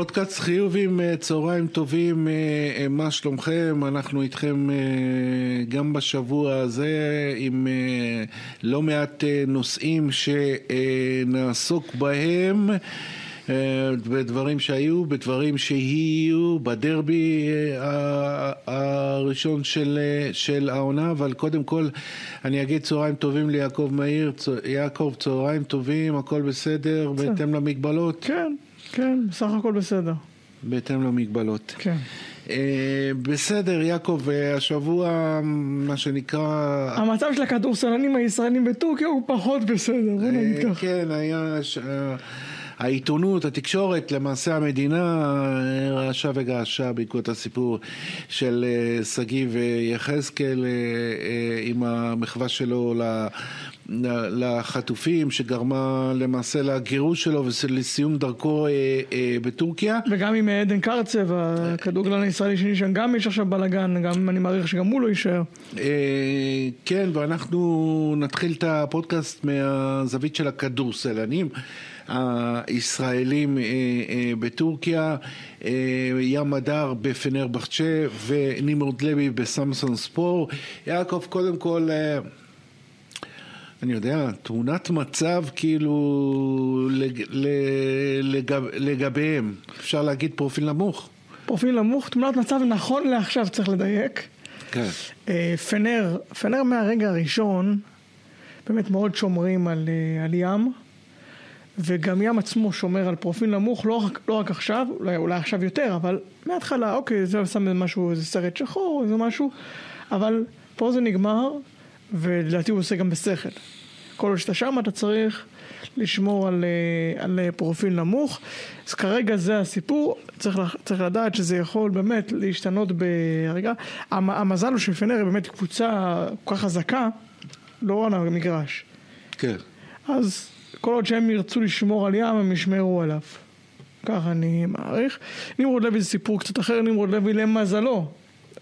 פודקאסט חיובים, אה, צהריים טובים, אה, אה, מה שלומכם? אנחנו איתכם גם בשבוע הזה עם לא מעט נושאים שנעסוק בהם. בדברים שהיו, בדברים שיהיו, בדרבי הראשון של, של העונה, אבל קודם כל אני אגיד צהריים טובים ליעקב מאיר, יעקב צהריים טובים, הכל בסדר, בהתאם למגבלות? כן. כן, בסך הכל בסדר. בהתאם למגבלות. כן. Uh, בסדר, יעקב, uh, השבוע, מה שנקרא... המצב של הכדורסלנים הישראלים בטורקיה הוא פחות בסדר, בוא נגיד uh, ככה. כן, היה... ש... העיתונות, התקשורת, למעשה המדינה רעשה וגעשה בעקבות הסיפור של שגיב יחזקאל עם המחווה שלו לחטופים, שגרמה למעשה לגירוש שלו ולסיום דרכו אה, אה, בטורקיה. וגם עם עדן קרצב, הכדורגלן הישראלי שני שם, גם יש עכשיו בלאגן, גם אני מעריך שגם הוא לא יישאר. אה, כן, ואנחנו נתחיל את הפודקאסט מהזווית של הכדורסלנים. הישראלים בטורקיה, ים הדר בפנרבחצ'ה ונמרוד לוי בסמסון ספור. יעקב, קודם כל... אני יודע, תמונת מצב כאילו לג, לגב, לגביהם, אפשר להגיד פרופיל נמוך. פרופיל נמוך, תמונת מצב נכון לעכשיו צריך לדייק. כן. אה, פנר, פנר מהרגע הראשון באמת מאוד שומרים על, אה, על ים, וגם ים עצמו שומר על פרופיל נמוך, לא רק, לא רק עכשיו, אולי, אולי עכשיו יותר, אבל מההתחלה, אוקיי, זה שם משהו, איזה סרט שחור, איזה משהו, אבל פה זה נגמר, ולדעתי הוא עושה גם בשכל. כל עוד שאתה שם אתה צריך לשמור על, אה, על פרופיל נמוך. אז כרגע זה הסיפור, צריך, צריך לדעת שזה יכול באמת להשתנות ברגע. המזל הוא שפנר היא באמת קבוצה כל כך חזקה, לא על המגרש. כן. אז כל עוד שהם ירצו לשמור על ים, הם ישמרו עליו. ככה אני מעריך. נמרוד לוי זה סיפור קצת אחר, נמרוד לוי למזלו,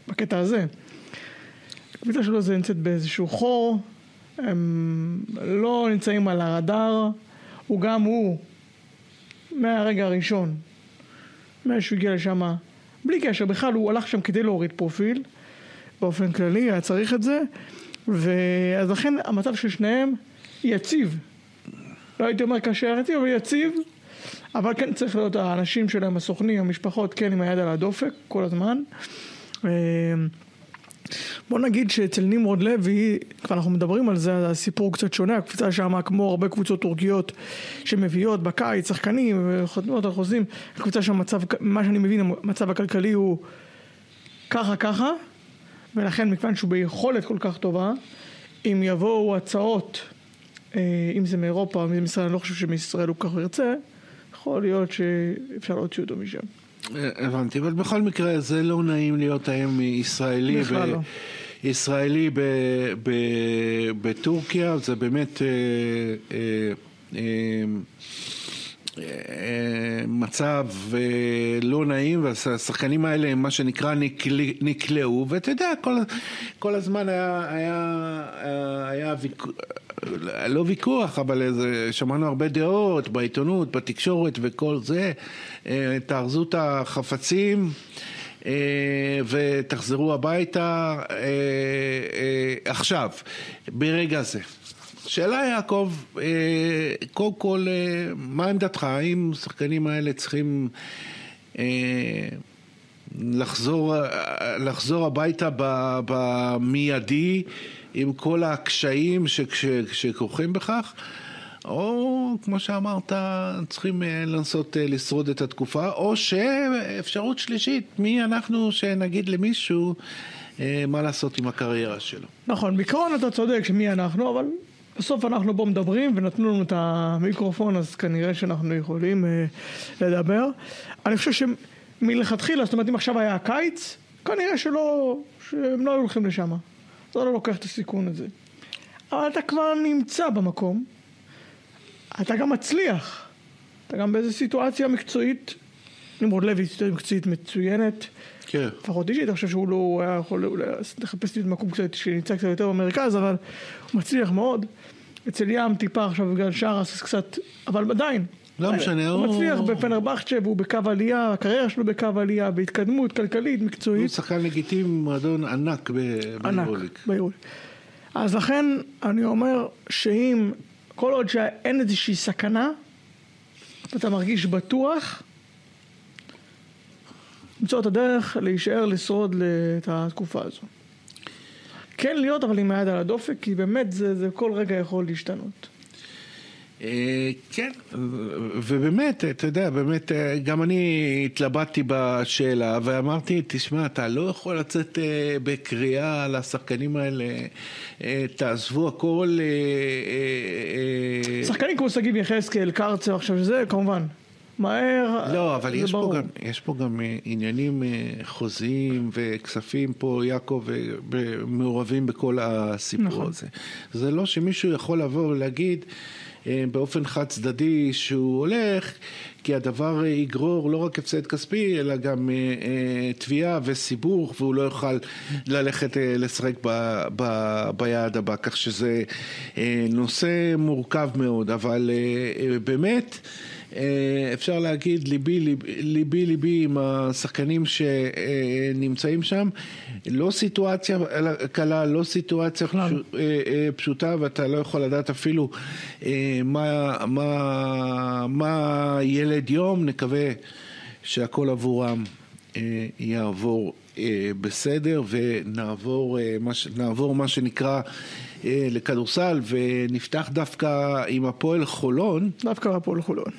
בקטע הזה. הקבוצה שלו זה נמצאת באיזשהו חור, הם לא נמצאים על הרדאר, הוא גם הוא, מהרגע הראשון, מאז שהוא הגיע לשם, בלי קשר, בכלל הוא הלך שם כדי להוריד פרופיל, באופן כללי, היה צריך את זה, ואז לכן המצב של שניהם יציב. לא הייתי אומר קשה יציב, אבל יציב, אבל כן צריך להיות האנשים שלהם, הסוכנים, המשפחות, כן עם היד על הדופק כל הזמן. בוא נגיד שאצל נמרוד לוי, כבר אנחנו מדברים על זה, הסיפור קצת שונה, הקבוצה שם כמו הרבה קבוצות טורקיות שמביאות בקיץ שחקנים וחותמות על חוזים, הקבוצה שם מצב, מה שאני מבין, המצב הכלכלי הוא ככה ככה, ולכן מכיוון שהוא ביכולת כל כך טובה, אם יבואו הצעות, אה, אם זה מאירופה או מישראל, אני לא חושב שמישראל הוא כך ירצה, יכול להיות שאפשר להוציא אותו משם. הבנתי, אבל בכל מקרה זה לא נעים להיות היום ישראלי. בכלל לא. ישראלי ב, ב, בטורקיה, זה באמת אה, אה, אה, אה, מצב אה, לא נעים, והשחקנים האלה הם מה שנקרא נקל, נקלעו, ואתה יודע, כל, כל הזמן היה, היה, היה, היה ויכוח. לא ויכוח, אבל איזה, שמענו הרבה דעות בעיתונות, בתקשורת וכל זה. אה, תארזו את החפצים אה, ותחזרו הביתה אה, עכשיו, ברגע זה. שאלה יעקב, קודם כל, מה עמדתך? האם השחקנים האלה צריכים לחזור, לחזור הביתה במיידי עם כל הקשיים שכרוכים בכך? או כמו שאמרת, צריכים אה, לנסות אה, לשרוד את התקופה, או שאפשרות שלישית, מי אנחנו שנגיד למישהו אה, מה לעשות עם הקריירה שלו. נכון, בעיקרון אתה צודק שמי אנחנו, אבל בסוף אנחנו פה מדברים ונתנו לנו את המיקרופון, אז כנראה שאנחנו יכולים לדבר. אני חושב שמלכתחילה, זאת אומרת אם עכשיו היה הקיץ, כנראה שלא, שהם לא היו הולכים לשם. אתה לא לוקח את הסיכון הזה. אבל אתה כבר נמצא במקום. אתה גם מצליח. אתה גם באיזו סיטואציה מקצועית, נמרוד לוי סיטואציה מקצועית מצוינת. כן. לפחות אישית, אני חושב שהוא לא היה יכול לחפש לי מקום קצת שנמצא קצת יותר במרכז, אבל הוא מצליח מאוד. אצל ים טיפה עכשיו בגלל שרס קצת, אבל עדיין, לא משנה, הוא הוא... מצליח בפנרבכצ'ה והוא בקו עלייה, הקריירה שלו בקו עלייה, בהתקדמות כלכלית, הוא מקצועית, שחקן לגיטימי במועדון ענק ב- ענק, ביורוליג. ביורוליג. אז לכן אני אומר שאם, כל עוד שאין איזושהי סכנה, ואתה מרגיש בטוח, למצוא את הדרך להישאר לשרוד את התקופה הזו. כן להיות אבל עם היד על הדופק, כי באמת זה, זה כל רגע יכול להשתנות. אה, כן, ובאמת, אתה יודע, באמת, אה, גם אני התלבטתי בשאלה ואמרתי, תשמע, אתה לא יכול לצאת אה, בקריאה לשחקנים האלה, תעזבו הכל. שחקנים כמו שגיב יחזקאל, קרצר, עכשיו זה כמובן, מהר, לא, אבל יש פה. גם, יש פה גם אה, עניינים אה, חוזיים וכספים פה, יעקב, אה, מעורבים בכל הסיפור נכון. הזה. זה לא שמישהו יכול לבוא ולהגיד באופן חד צדדי שהוא הולך, כי הדבר יגרור לא רק הפסד כספי, אלא גם תביעה וסיבוך, והוא לא יוכל ללכת לשחק ב, ב, ביעד הבא, כך שזה נושא מורכב מאוד, אבל באמת... אה, אפשר להגיד ליבי ליבי ליבי, ליבי עם השחקנים שנמצאים שם, לא סיטואציה קלה, לא סיטואציה בכלל. פשוט, אה, אה, פשוטה ואתה לא יכול לדעת אפילו אה, מה, מה, מה ילד יום, נקווה שהכל עבורם אה, יעבור אה, בסדר ונעבור אה, מה, מה שנקרא אה, לכדורסל ונפתח דווקא עם הפועל חולון. דווקא הפועל חולון.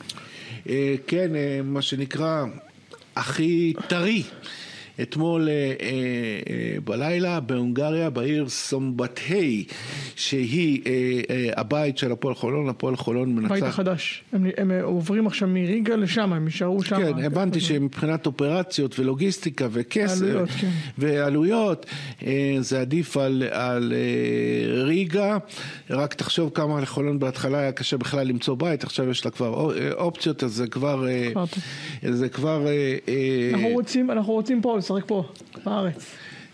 אה, כן, אה, מה שנקרא הכי טרי. אתמול אה, אה, אה, בלילה בהונגריה, בעיר סומבטהי, שהיא אה, אה, הבית של הפועל חולון, הפועל חולון מנצח. בית החדש. הם, הם עוברים עכשיו מריגה לשם, הם יישארו שם. כן, הבנתי שמבחינת אופרציות ולוגיסטיקה וכסף עלויות, כן. ועלויות, אה, זה עדיף על, על אה, ריגה. רק תחשוב כמה לחולון בהתחלה היה קשה בכלל למצוא בית, עכשיו יש לה כבר אה, אופציות, אז זה כבר... אה. זה כבר... אה, אה, אנחנו רוצים, אנחנו רוצים פה, לשחק פה, בארץ.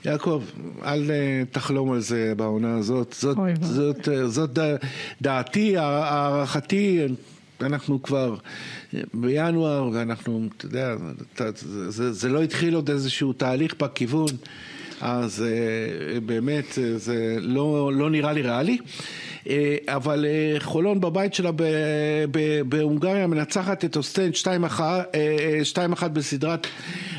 יעקב, אל אה, תחלום על זה בעונה הזאת. זאת, אוי. זאת, אה, זאת ד- דעתי, הע- הערכתי. אנחנו כבר אה, בינואר, ואנחנו, אתה יודע, זה, זה, זה לא התחיל עוד איזשהו תהליך בכיוון, אז באמת זה לא, לא נראה לי ריאלי. אבל חולון בבית שלה ב- ב- בהונגריה מנצחת את אוסטנד 2-1 אה, 2-1 בסדרת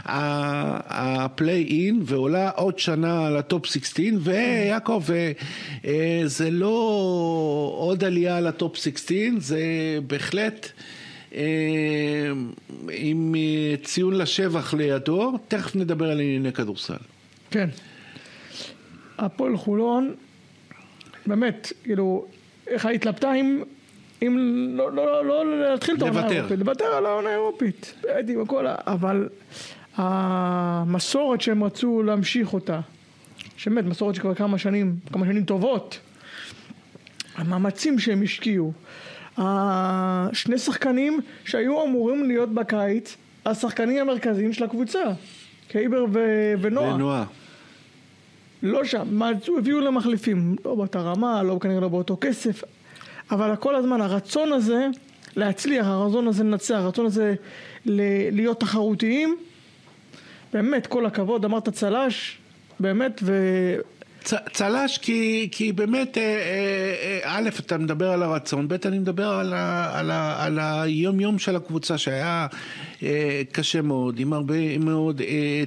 ה- הפליי-אין ועולה עוד שנה לטופ 16 ויעקב אה, אה, זה לא עוד עלייה לטופ 16 זה בהחלט אה, עם ציון לשבח לידו תכף נדבר על ענייני כדורסל. כן. הפועל חולון, באמת, כאילו, איך התלבטה אם, אם לא, לא, לא, לא להתחיל את העונה. האירופית, לוותר על העונה האירופית, באמת עם הכל, אבל המסורת שהם רצו להמשיך אותה, שבאמת מסורת שכבר כמה שנים, כמה שנים טובות, המאמצים שהם השקיעו, השני שחקנים שהיו אמורים להיות בקיץ השחקנים המרכזיים של הקבוצה, קייבר ו- ונועה. ונועה. לא שם, מצאו, הביאו להם מחליפים, לא באותה רמה, לא כנראה לא באותו כסף, אבל כל הזמן הרצון הזה להצליח, הרצון הזה לנצח, הרצון הזה ל- להיות תחרותיים, באמת, כל הכבוד, אמרת צל"ש, באמת, ו... צ- צל"ש כי, כי באמת, אה, אה, אה, א', אתה מדבר על הרצון, ב', אני מדבר על, ה, על, ה, על היום יום של הקבוצה שהיה אה, קשה מאוד, עם הרבה מאוד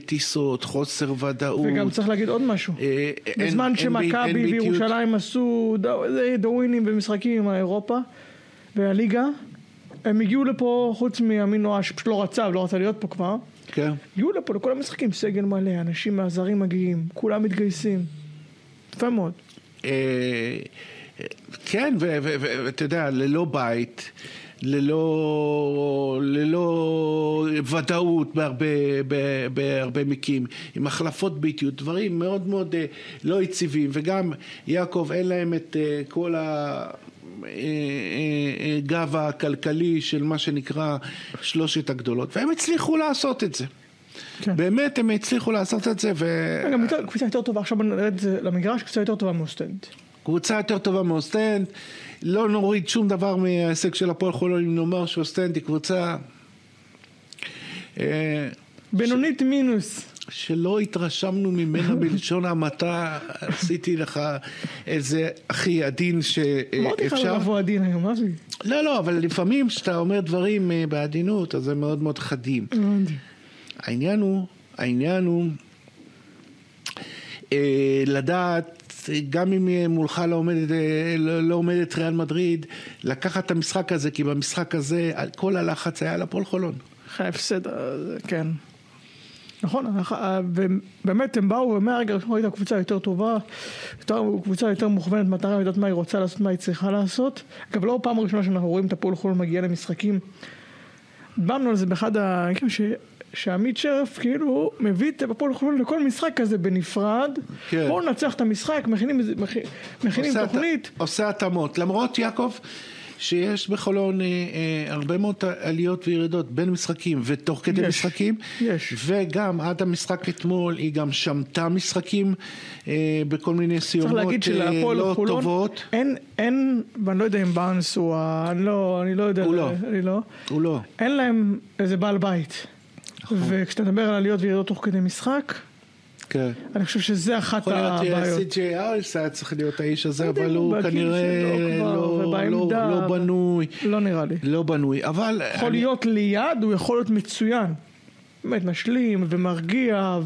טיסות, חוסר ודאות. וגם צריך להגיד עוד משהו, בזמן שמכבי. וירושלים עשו דווינים ומשחקים עם האירופה והליגה, הם הגיעו לפה, חוץ מאמין נועה שפשוט לא רצה ולא רצה להיות פה כבר, כן. הגיעו לפה לכל המשחקים, סגל מלא, אנשים מהזרים מגיעים, כולם מתגייסים. יפה מאוד. אה, כן, ואתה יודע, ללא בית, ללא, ללא ודאות בהרבה, בהרבה מקרים, עם החלפות ביתיות, דברים מאוד מאוד אה, לא יציבים, וגם יעקב אין להם את אה, כל ה... אה, אה, אה, גב הכלכלי של מה שנקרא שלושת הגדולות, והם הצליחו לעשות את זה. כן. באמת הם הצליחו לעשות את זה, ו... גם קבוצה יותר טובה, עכשיו נרד למגרש, קבוצה יותר טובה מאוסטנד. קבוצה יותר טובה מאוסטנד, לא נוריד שום דבר מההישג של הפועל חולון אם נאמר שאוסטנד היא קבוצה... אה, בינונית מינוס. שלא התרשמנו ממנה בלשון המעטה, עשיתי לך איזה הכי עדין אמרתי לך שאפשר. לבוא עדין היום, אבי. לא, לא, אבל לפעמים כשאתה אומר דברים אה, בעדינות, אז הם מאוד מאוד חדים. העניין הוא, העניין הוא אה, לדעת, גם אם מולך לא עומדת, אה, לא, לא עומדת ריאל מדריד, לקחת את המשחק הזה, כי במשחק הזה כל הלחץ היה על הפועל חולון. אחרי ההפסד, כן. נכון, אה, ובאמת הם באו, ומהרגע הראשון ראית קבוצה יותר טובה, יותר, קבוצה יותר מוכוונת מטרה, יודעת מה היא רוצה לעשות, מה היא צריכה לעשות. אגב, לא פעם ראשונה שאנחנו רואים את הפועל חולון מגיע למשחקים. דיברנו על זה באחד ה... ש... שעמית שרף כאילו מביא את הפועל חולון לכל משחק כזה בנפרד. כן. בואו ננצח את המשחק, מכינים, מכינים עושה תוכנית. עושה התאמות. למרות, יעקב, שיש בחולון אה, אה, הרבה מאוד עליות וירידות בין משחקים ותוך כדי יש, משחקים. יש. וגם עד המשחק אתמול היא גם שמטה משחקים אה, בכל מיני צריך סיומות להגיד אה, שלהפועל לא חולון טובות. אין, אין, ואני לא יודע אם בארנס הוא ה... לא, אני לא יודע, הוא לא. אני לא. הוא לא. אין להם איזה בעל בית. נכון. וכשאתה מדבר על עליות וירידות תוך כדי משחק, כן. אני חושב שזה אחת יכול להיות הבעיות. סי.ג'יי אריס היה צריך להיות האיש הזה, לא אבל הוא כנראה כבר, לא- לא ובעמדה, לא אבל- בנוי. לא נראה לי. לא בנוי, אבל... יכול אני- להיות ליד, הוא יכול להיות מצוין. באמת משלים ומרגיע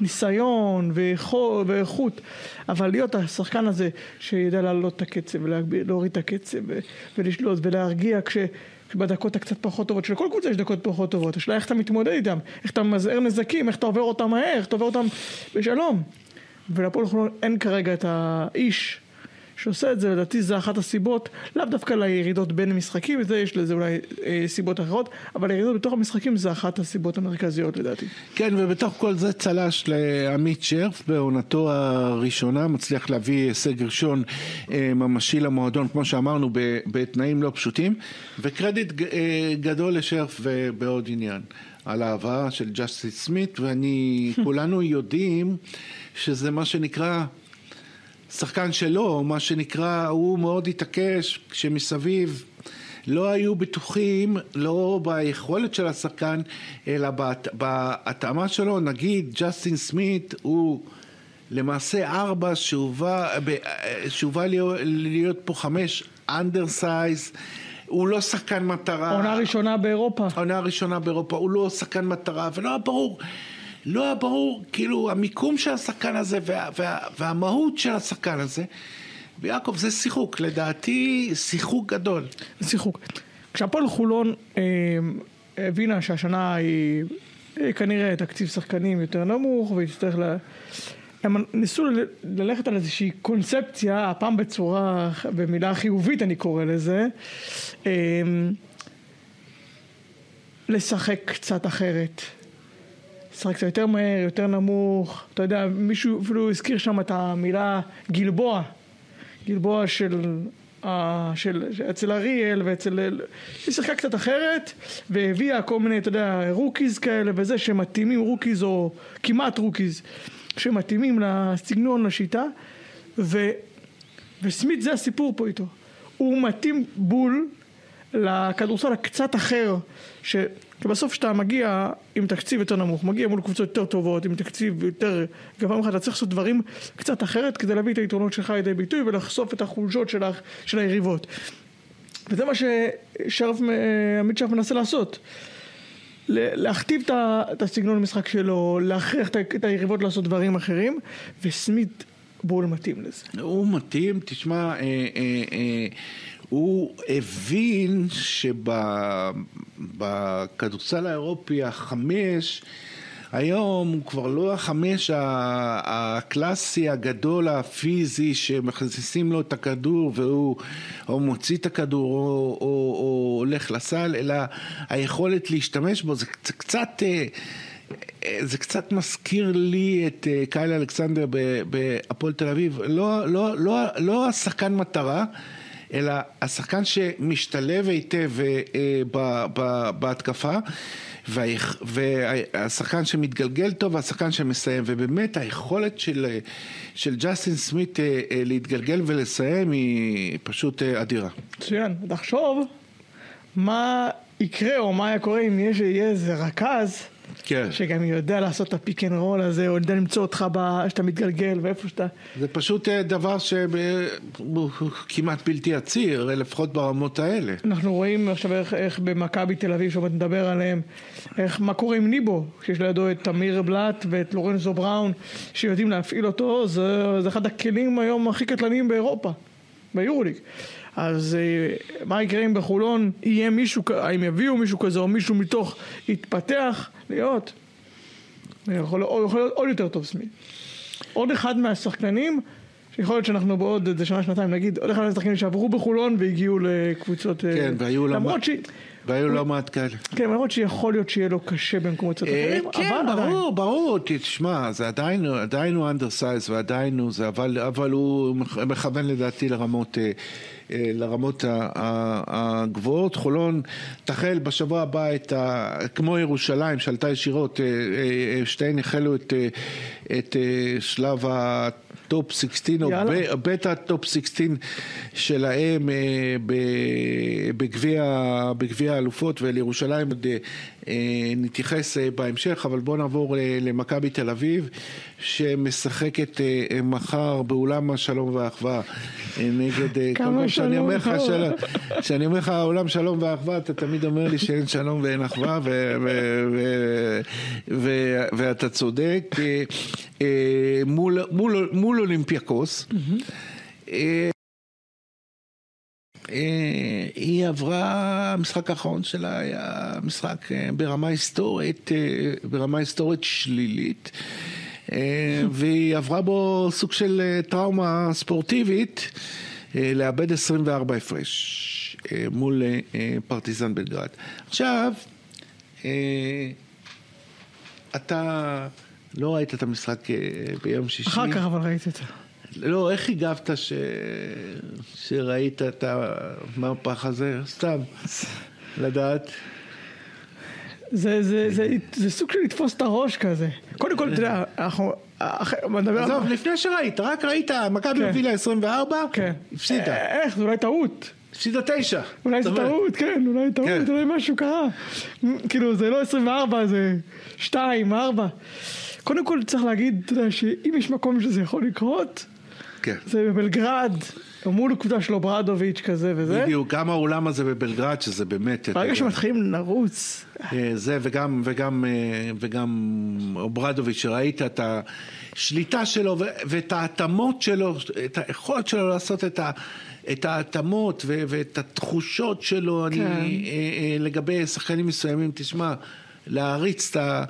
וניסיון ואיכו- ואיכות אבל להיות השחקן הזה שיודע להעלות את הקצב ולהוריד את הקצב ולשלוט ולהרגיע כש... בדקות הקצת פחות טובות, שלכל קבוצה יש דקות פחות טובות, השאלה איך אתה מתמודד איתם, איך אתה מזהר נזקים, איך אתה עובר אותם מהר, איך אתה עובר אותם בשלום. ולפועל חולון אין כרגע את האיש שעושה את זה, לדעתי זה אחת הסיבות, לאו דווקא לירידות בין משחקים, זה יש לזה אולי אה, סיבות אחרות, אבל הירידות בתוך המשחקים זה אחת הסיבות המרכזיות לדעתי. כן, ובתוך כל זה צל"ש לעמית שרף בעונתו הראשונה, מצליח להביא הישג ראשון אה, ממשי למועדון, כמו שאמרנו, ב- בתנאים לא פשוטים, וקרדיט ג- אה, גדול לשרף בעוד עניין. על ההבאה של ג'סטין סמית, ואני, כולנו יודעים שזה מה שנקרא שחקן שלו, מה שנקרא, הוא מאוד התעקש כשמסביב לא היו בטוחים, לא ביכולת של השחקן, אלא בהת- בהתאמה שלו, נגיד ג'סטין סמית הוא למעשה ארבע שהובא, שהובא להיות, להיות פה חמש undersize, הוא לא שחקן מטרה. עונה ראשונה באירופה. העונה הראשונה באירופה, הוא לא שחקן מטרה, ולא ברור, לא היה ברור, כאילו, המיקום של השחקן הזה וה, וה, והמהות של השחקן הזה. ויעקב, זה שיחוק, לדעתי, שיחוק גדול. שיחוק. כשהפועל חולון אה, הבינה שהשנה היא אה, כנראה תקציב שחקנים יותר נמוך והיא תצטרך ל... הם ניסו ל- ללכת על איזושהי קונספציה, הפעם בצורה, במילה חיובית אני קורא לזה, אה, לשחק קצת אחרת. לשחק קצת יותר מהר, יותר נמוך, אתה יודע, מישהו אפילו הזכיר שם את המילה גלבוע, גלבוע של, אה, של, אצל אריאל ואצל, היא שיחקה קצת אחרת והביאה כל מיני, אתה יודע, rookies כאלה וזה שמתאימים, rookies או כמעט rookies, שמתאימים לסגנון, לשיטה, ו, וסמית זה הסיפור פה איתו, הוא מתאים בול לכדורסל הקצת אחר, ש... כי בסוף כשאתה מגיע עם תקציב יותר נמוך, מגיע מול קבוצות יותר טובות, עם תקציב יותר גבוה ממך, אתה צריך לעשות דברים קצת אחרת כדי להביא את היתרונות שלך לידי ביטוי ולחשוף את החולשות של, ה... של היריבות. וזה מה ששרף, עמית שרף מנסה לעשות. להכתיב את הסגנון המשחק שלו, להכריח את היריבות לעשות דברים אחרים, וסמית בול מתאים לזה. הוא מתאים, תשמע, אה, אה, אה, הוא הבין שבכדורסל האירופי החמש, היום הוא כבר לא החמש הקלאסי הגדול הפיזי שמכניסים לו את הכדור והוא או מוציא את הכדור או, או, או הולך לסל, אלא היכולת להשתמש בו, זה קצ- קצת... אה, זה קצת מזכיר לי את אה, קייל אלכסנדר בהפועל תל אביב, לא, לא, לא, לא השחקן מטרה, אלא השחקן שמשתלב היטב אה, בהתקפה. והשחקן שמתגלגל טוב והשחקן שמסיים, ובאמת היכולת של, של ג'סטין סמית אה, אה, להתגלגל ולסיים היא פשוט אדירה. מצוין. תחשוב מה יקרה או מה היה קורה אם יש- יהיה איזה רכז כן. שגם יודע לעשות את ה pick and roll הזה, או יודע למצוא אותך ב- שאתה מתגלגל ואיפה שאתה... זה פשוט אה, דבר שהוא כמעט בלתי עציר, לפחות ברמות האלה. אנחנו רואים עכשיו איך, איך במכבי תל אביב, שעוד נדבר עליהם, איך, מה קורה עם ניבו, שיש לידו את תמיר בלאט ואת לורנזו בראון, שיודעים להפעיל אותו, זה, זה אחד הכלים היום הכי קטלניים באירופה, ביורוליג. אז אה, מה יקרה אם בחולון יהיה מישהו, האם יביאו מישהו כזה, או מישהו מתוך יתפתח להיות, יכול, או יכול להיות עוד יותר טוב סמית. עוד אחד מהשחקנים, שיכול להיות שאנחנו בעוד איזה שנה, שנתיים נגיד, עוד אחד מהשחקנים שעברו בחולון והגיעו לקבוצות... אה, כן, והיו לא למרות ש... והיו לא מעט כאלה. כן, למרות שיכול להיות שיהיה לו קשה במקומות קצת אה, אחרים, כן, אבל עדיין. ברור, ברור, תשמע, זה עדיין, עדיין הוא undersize ועדיין הוא זה, אבל, אבל הוא מכ- מכוון לדעתי לרמות, לרמות ה- ה- הגבוהות. חולון תחל בשבוע הבא את ה... כמו ירושלים, שעלתה ישירות, אה, אה, אה, שתיהן החלו את, אה, את אה, שלב ה top 16, או יאללה. ב- בטא top 16 שלהם אה, בגביע האלופות ולירושלים עוד אה, אה, נתייחס אה, בהמשך, אבל בואו נעבור אה, למכבי תל אביב שמשחקת אה, אה, מחר באולם השלום והאחווה אה, נגד... אה, כמה שלום. שלום, כשאני אומר לך אולם שלום ואחווה, אתה תמיד אומר לי שאין שלום ואין אחווה, ואתה צודק. אה, אה, מול אולימפיאקוס. אה, היא עברה, המשחק האחרון שלה היה משחק אה, ברמה היסטורית, אה, ברמה היסטורית שלילית. והיא עברה בו סוג של טראומה ספורטיבית, לאבד 24 הפרש מול פרטיזן בלגרד. עכשיו, אתה לא ראית את המשחק ביום שישי. אחר כך אבל ראיתי את זה. לא, איך הגבת ש... שראית את המהפך הזה? סתם, לדעת. זה, זה, זה, זה סוג של לתפוס את הראש כזה. קודם כל, אתה יודע, אנחנו... עזוב, לפני שראית, רק ראית, מכבי כן. הובילה 24, כן. הפסידה. אה, איך? זה אולי טעות. הפסידה 9. אולי זה טעות, כן, אולי טעות, כן. אולי משהו קרה. כאילו, זה לא 24, זה 2, 4. קודם כל צריך להגיד, אתה יודע, שאם יש מקום שזה יכול לקרות, כן. זה בבלגרד, מול קבוצה של אוברדוביץ' כזה וזה. בדיוק, גם האולם הזה בבלגרד, שזה באמת... ברגע שמתחילים לרוץ, אה, זה וגם, וגם, אה, וגם אוברדוביץ', שראית את השליטה שלו ואת ההתאמות שלו, את היכולת שלו לעשות את, ה, את ההתאמות ו- ואת התחושות שלו, אני, כן. אה, אה, לגבי שחקנים מסוימים, תשמע, להריץ את, ה,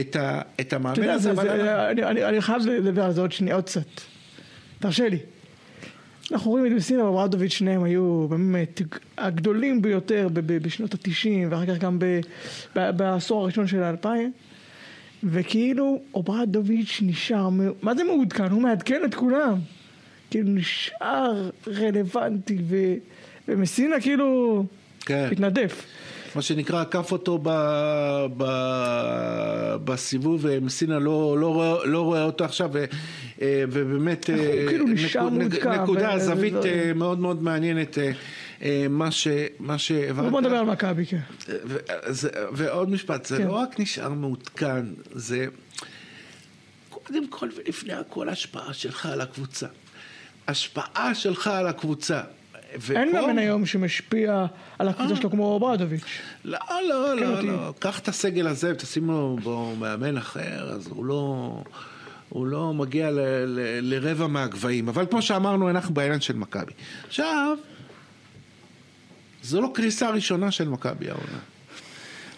את, ה, את המאמן הזה, זה- אבל... אני- אני אני חייב לדבר על זה עוד שנייה, עוד קצת. תרשה לי. אנחנו רואים את מסינה ואוברדוביץ' שניהם היו באמת הגדולים ביותר בשנות התשעים ואחר כך גם בעשור הראשון של האלפיים וכאילו אוברדוביץ' נשאר, מה זה מעודכן? הוא מעדכן את כולם. כאילו נשאר רלוונטי ו- ומסינה כאילו כן. התנדף. מה שנקרא, עקף אותו ב, ב, בסיבוב, ומסינה לא, לא, רואה, לא רואה אותו עכשיו, ו, אה, ובאמת, אה, כאילו נשאר נק- מעודכן, נקודה, ו- זווית וזה- אה, מאוד מאוד מעניינת, אה, אה, מה ש- מה שהבנת. בוא נדבר על מכבי, כן. ו- ועוד משפט, זה כן. לא רק נשאר מעודכן, זה קודם כל ולפני הכל השפעה שלך על הקבוצה. השפעה שלך על הקבוצה. אין מאמן היום שמשפיע על הקבוצה שלו כמו אוברדוביץ'. לא, לא, כן לא. לא. קח את הסגל הזה ותשים לו בו מאמן אחר, אז הוא לא, הוא לא מגיע ל, ל, לרבע מהגבהים. אבל כמו שאמרנו, אנחנו בעניין של מכבי. עכשיו, זו לא קריסה ראשונה של מכבי העונה.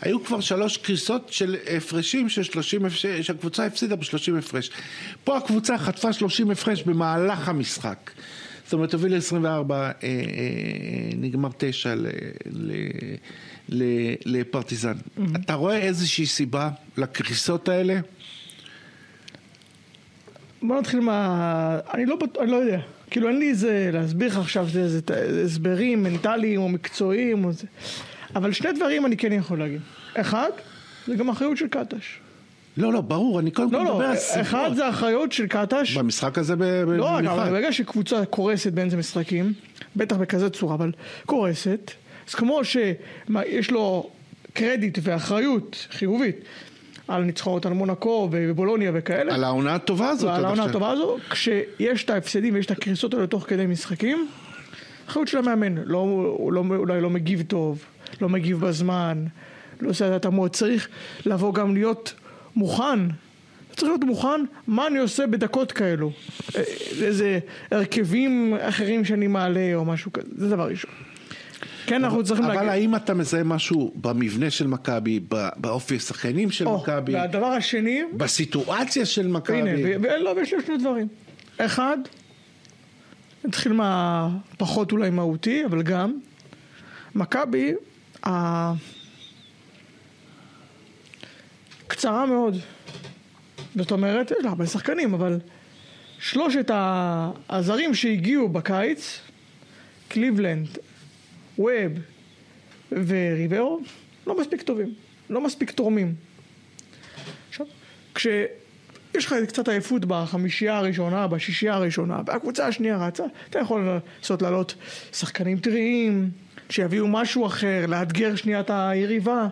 היו כבר שלוש קריסות של הפרשים של 30 הפרש, שהקבוצה הפסידה ב-30 הפרש. פה הקבוצה חטפה 30 הפרש במהלך המשחק. זאת אומרת, הוביל ל-24, אה, אה, נגמר 9 ל, ל, ל, לפרטיזן. אתה רואה איזושהי סיבה לקריסות האלה? בוא נתחיל מה... אני לא, אני לא יודע. כאילו אין לי איזה להסביר לך עכשיו איזה הסברים מנטליים או מקצועיים או זה. אבל שני דברים אני כן יכול להגיד. אחד, זה גם אחריות של קטש. לא, לא, ברור, אני קודם כל לא, מדבר לא, על אחד סיבות. זה אחריות של קטש. במשחק הזה לא רק, אבל במיוחד. ברגע שקבוצה קורסת באמצע משחקים, בטח בכזה צורה, אבל קורסת, אז כמו שיש לו קרדיט ואחריות חיובית על ניצחונות על מונקו ובולוניה וכאלה, על העונה הטובה הזאת. עד העונה. הטובה הזו, כשיש את ההפסדים ויש את הקריסות האלה תוך כדי משחקים, אחריות של המאמן, לא, לא, אולי לא מגיב טוב, לא מגיב בזמן, לא עושה את התאמות, צריך לבוא גם להיות מוכן, צריך להיות מוכן מה אני עושה בדקות כאלו, אה, איזה הרכבים אחרים שאני מעלה או משהו כזה, זה דבר ראשון. כן, אנחנו צריכים אבל להגיד... האם אתה מזהה משהו במבנה של מכבי, באופי השחקנים של מכבי, והדבר השני, בסיטואציה של מכבי? הנה, ולא, ויש לי שני דברים. אחד, נתחיל מהפחות אולי מהותי, אבל גם, מכבי, ה- קצרה מאוד. זאת אומרת, יש לה הרבה שחקנים, אבל שלושת הזרים שהגיעו בקיץ, קליבלנד, ווב וריברו, לא מספיק טובים, לא מספיק תורמים. עכשיו, כשיש לך קצת עייפות בחמישייה הראשונה, בשישייה הראשונה, והקבוצה השנייה רצה, אתה יכול לעשות לעלות שחקנים טריים, שיביאו משהו אחר, לאתגר שנייה את היריבה,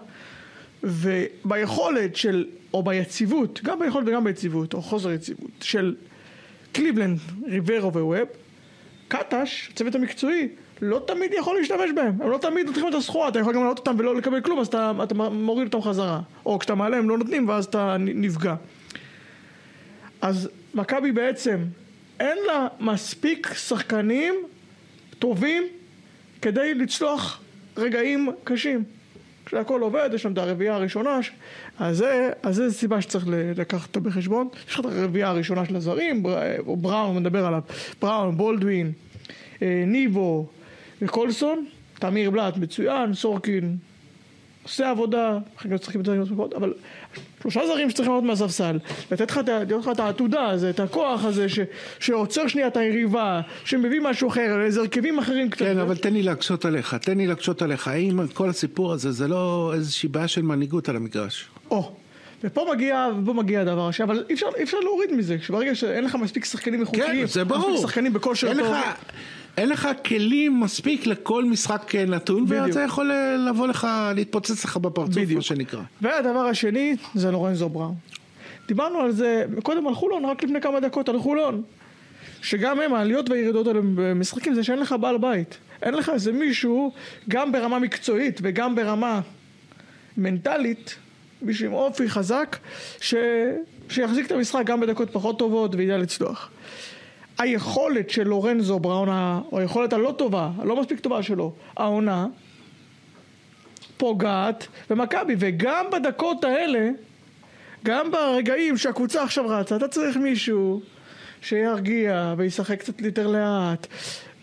וביכולת של, או ביציבות, גם ביכולת וגם ביציבות, או חוסר יציבות, של קליבלנד, ריברו וווב, קטש, הצוות המקצועי, לא תמיד יכול להשתמש בהם, הם לא תמיד נותנים את הסחורה, אתה יכול גם להעלות אותם ולא לקבל כלום, אז אתה, אתה מוריד אותם חזרה, או כשאתה מעלה הם לא נותנים ואז אתה נפגע. אז מכבי בעצם אין לה מספיק שחקנים טובים כדי לצלוח רגעים קשים. כשהכל עובד, יש שם את הרביעייה הראשונה, אז זה, אז זה סיבה שצריך לקחת אותה בחשבון. יש לך את הרביעייה הראשונה של הזרים, בר- או בראון, נדבר עליו, בראון, בולדווין, אה, ניבו וקולסון, תמיר בלאט מצוין, סורקין עושה עבודה, אבל שלושה זרים שצריכים לעלות מהספסל, לתת לך, לתת לך את העתודה הזה, את הכוח הזה, ש, שעוצר שנייה את היריבה, שמביא משהו אחר, איזה הרכבים אחרים קצת. כן, אבל תן לי להקשות עליך, תן לי להקשות עליך. האם כל הסיפור הזה זה לא איזושהי בעיה של מנהיגות על המגרש? או, ופה מגיע, ופה מגיע הדבר השני, אבל אי אפשר, אפשר להוריד מזה, שברגע שאין לך מספיק שחקנים איכותיים, כן, זה ברור. שחקנים בכושר אין טוב, לך, אין לך כלים מספיק לכל משחק נתון. וזה יכול לבוא לך, להתפוצץ לך בפרצוף, בדיוק. מה שנקרא. והדבר השני זה לורנזו בראון. דיברנו על זה קודם על חולון, רק לפני כמה דקות על חולון. שגם הם, העליות והירידות האלה במשחקים זה שאין לך בעל בית. אין לך איזה מישהו, גם ברמה מקצועית וגם ברמה מנטלית, מישהו עם אופי חזק, ש... שיחזיק את המשחק גם בדקות פחות טובות וידע לצלוח. היכולת של לורנזו בראון, או היכולת הלא טובה, הלא מספיק טובה שלו, העונה, פוגעת במכבי, וגם בדקות האלה, גם ברגעים שהקבוצה עכשיו רצה, אתה צריך מישהו שירגיע וישחק קצת יותר לאט,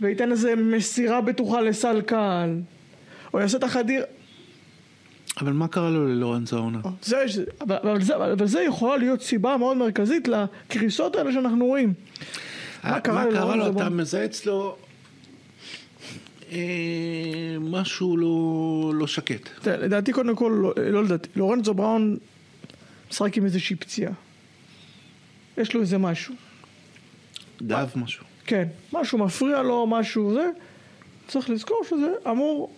וייתן איזה מסירה בטוחה לסל קל, או יעשה את החדיר... אבל מה קרה לו ללורנזו העונה? זה, אבל, אבל, זה, אבל זה יכולה להיות סיבה מאוד מרכזית לקריסות האלה שאנחנו רואים. מה קרה לו? אתה? מזהה אצלו אה, משהו לא לא שקט. לדעתי קודם כל, לא, לא לדעתי, לורנזו בראון משחק עם איזושהי פציעה. יש לו איזה משהו. גב משהו. כן, משהו מפריע לו, משהו זה, צריך לזכור שזה אמור,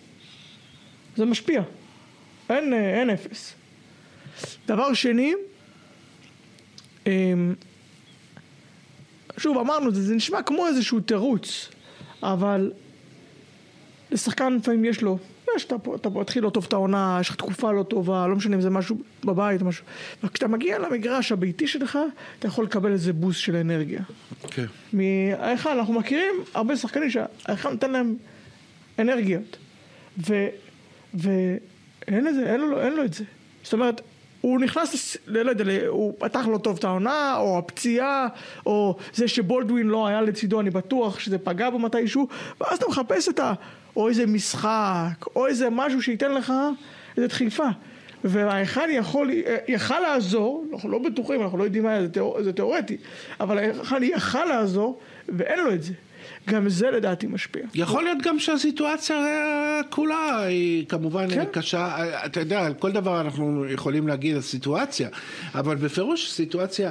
זה משפיע. אין, אה, אין אפס. דבר שני, אמ, שוב אמרנו, זה, זה נשמע כמו איזשהו תירוץ, אבל לשחקן לפעמים יש לו, יש, אתה, פה- אתה מתחיל לא טוב את העונה, יש לך תקופה לא טובה, לא משנה אם זה משהו בבית, משהו, וכשאתה מגיע למגרש הביתי שלך, אתה יכול לקבל איזה בוסט של אנרגיה. כן. מההיכל, אנחנו מכירים הרבה שחקנים שההיכל נותן להם אנרגיות. ו... ואין לזה, אין לו, אין לו את זה. זאת אומרת, הוא נכנס, לס- ל- לא יודע, הוא פתח לא טוב את העונה, או הפציעה, או זה שבולדווין לא היה לצידו, אני בטוח שזה פגע בו מתישהו, ואז אתה מחפש את ה... או איזה משחק, או איזה משהו שייתן לך איזה דחיפה. וההיכל יכול, יכל לעזור, אנחנו לא בטוחים, אנחנו לא יודעים מה זה, תיאור, זה תיאורטי, אבל ההיכל יכל לעזור, ואין לו את זה. גם זה לדעתי משפיע. יכול להיות גם שהסיטואציה כולה היא כמובן כן. קשה, אתה יודע, על כל דבר אנחנו יכולים להגיד הסיטואציה, אבל בפירוש סיטואציה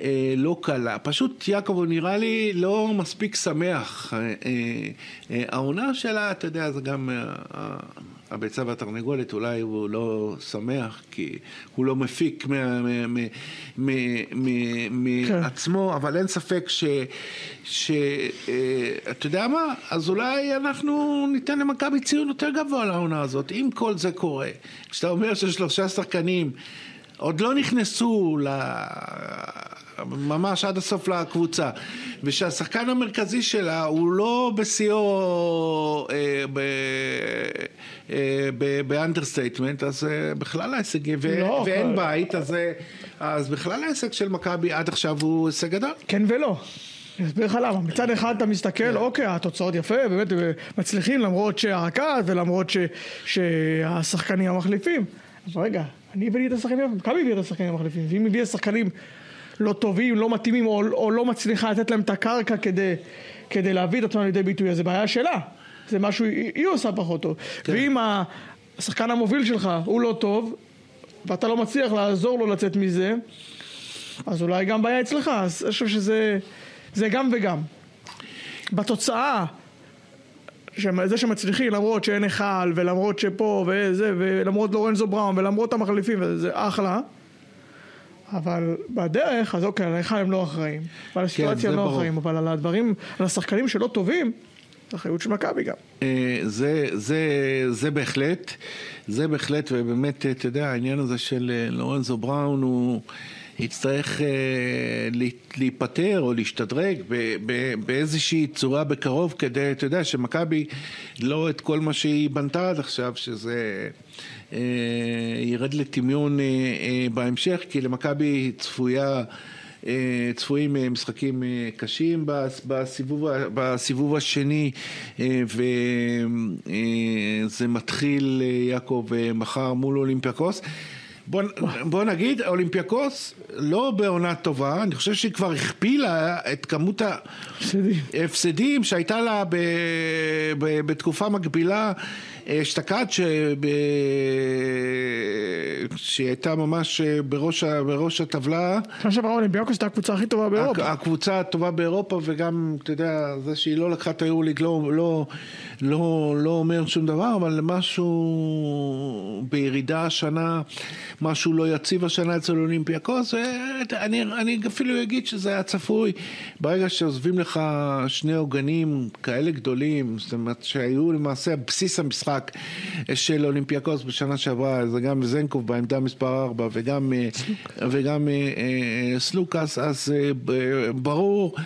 אה, לא קלה. פשוט יעקב הוא נראה לי לא מספיק שמח. אה, אה, אה, העונה שלה, אתה יודע, זה גם... אה, הביצה והתרנגולת, אולי הוא לא שמח, כי הוא לא מפיק מעצמו, כן. אבל אין ספק ש... ש אה, אתה יודע מה? אז אולי אנחנו ניתן למכבי ציון יותר גבוה לעונה הזאת, אם כל זה קורה. כשאתה אומר ששלושה שחקנים עוד לא נכנסו ל... ממש עד הסוף לקבוצה, ושהשחקן המרכזי שלה הוא לא בשיאו אה, אה, ב understatement, אז אה, בכלל ההישג, לא, ואין. בית, אז, אה, אז בכלל ההישג של מכבי עד עכשיו הוא הישג גדול. כן ולא. אני אסביר לך למה. מצד אחד אתה מסתכל, yeah. אוקיי, התוצאות יפה, באמת מצליחים למרות שהרכז ולמרות ש, שהשחקנים המחליפים. אבל רגע, אני הבאתי את השחקנים, מכבי הביא את השחקנים המחליפים, ואם הביא שחקנים לא טובים, לא מתאימים, או, או לא מצליחה לתת להם את הקרקע כדי, כדי להביא את עצמם לידי ביטוי, אז זה בעיה שלה. זה משהו, היא, היא עושה פחות טוב. כן. ואם השחקן המוביל שלך הוא לא טוב, ואתה לא מצליח לעזור לו לצאת מזה, אז אולי גם בעיה אצלך. אז אני חושב שזה זה גם וגם. בתוצאה, זה שמצליחים למרות שאין היכל ולמרות שפה וזה ולמרות לורנזו בראון ולמרות המחליפים וזה אחלה אבל בדרך, אז אוקיי, על ההיכל הם לא אחראים. ועל הסיטואציה כן, הם לא אחראים, אבל על הדברים, על השחקנים שלא טובים, אחריות של מכבי גם. אה, זה, זה, זה בהחלט, זה בהחלט, ובאמת, אתה יודע, העניין הזה של אה, לורנזו בראון הוא... יצטרך אה, להיפטר או להשתדרג באיזושהי צורה בקרוב כדי, אתה יודע, שמכבי לא את כל מה שהיא בנתה עד עכשיו, שזה ירד לטמיון אה, אה, בהמשך, כי למכבי צפויה... אה, צפויים אה, משחקים אה, קשים בסיבוב, בסיבוב השני וזה מתחיל יעקב מחר מול אולימפיאקוס. בוא, בוא נגיד, אולימפיאקוס לא בעונה טובה, אני חושב שהיא כבר הכפילה את כמות ההפסדים שהייתה לה ב, ב, בתקופה מקבילה אשתקד שהיא הייתה ממש בראש, בראש הטבלה. שנה שעברה אולימפיאקוס הייתה הקבוצה הכי טובה באירופה. הקבוצה הטובה באירופה וגם, אתה יודע, זה שהיא לא לקחה את היורוליג לא, לא, לא, לא אומר שום דבר, אבל משהו בירידה השנה, משהו לא יציב השנה אצל אולימפיאקוס, אני, אני אפילו אגיד שזה היה צפוי. ברגע שעוזבים לך שני עוגנים כאלה גדולים, זאת אומרת שהיו למעשה בסיס המשחק של אולימפיאקוס בשנה שעברה, זה גם זנקוב בעמדה מספר 4 וגם, וגם אה, אה, סלוקאס, אז אה, ברור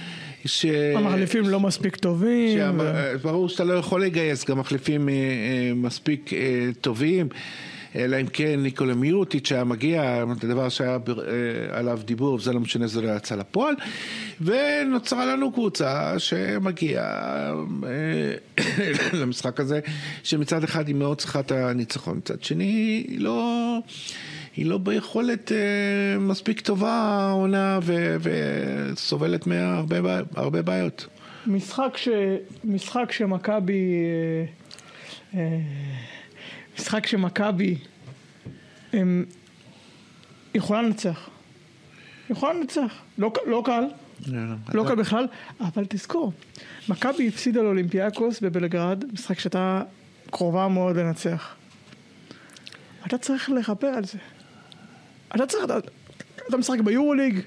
ש... המחליפים לא מספיק טובים. שה... ו... ברור שאתה לא יכול לגייס גם מחליפים אה, אה, מספיק אה, טובים. אלא אם כן ניקולה מיוטיץ' היה מגיע, זה דבר שהיה עליו דיבור, וזה לא משנה, זה לא יצא לפועל. ונוצרה לנו קבוצה שמגיעה למשחק הזה, שמצד אחד היא מאוד צריכה את הניצחון, מצד שני היא לא... היא לא ביכולת אה, מספיק טובה העונה וסובלת מהרבה בעיות. משחק, ש, משחק שמכבי, אה, אה, משחק שמכבי יכולה לנצח. יכולה לנצח. לא, לא קל, לא, קל בכלל, אבל תזכור, מכבי הפסידה לאולימפיאקוס בבלגרד, משחק שהייתה קרובה מאוד לנצח. אתה צריך לכפר על זה. אתה צריך, אתה, אתה משחק ביורוליג,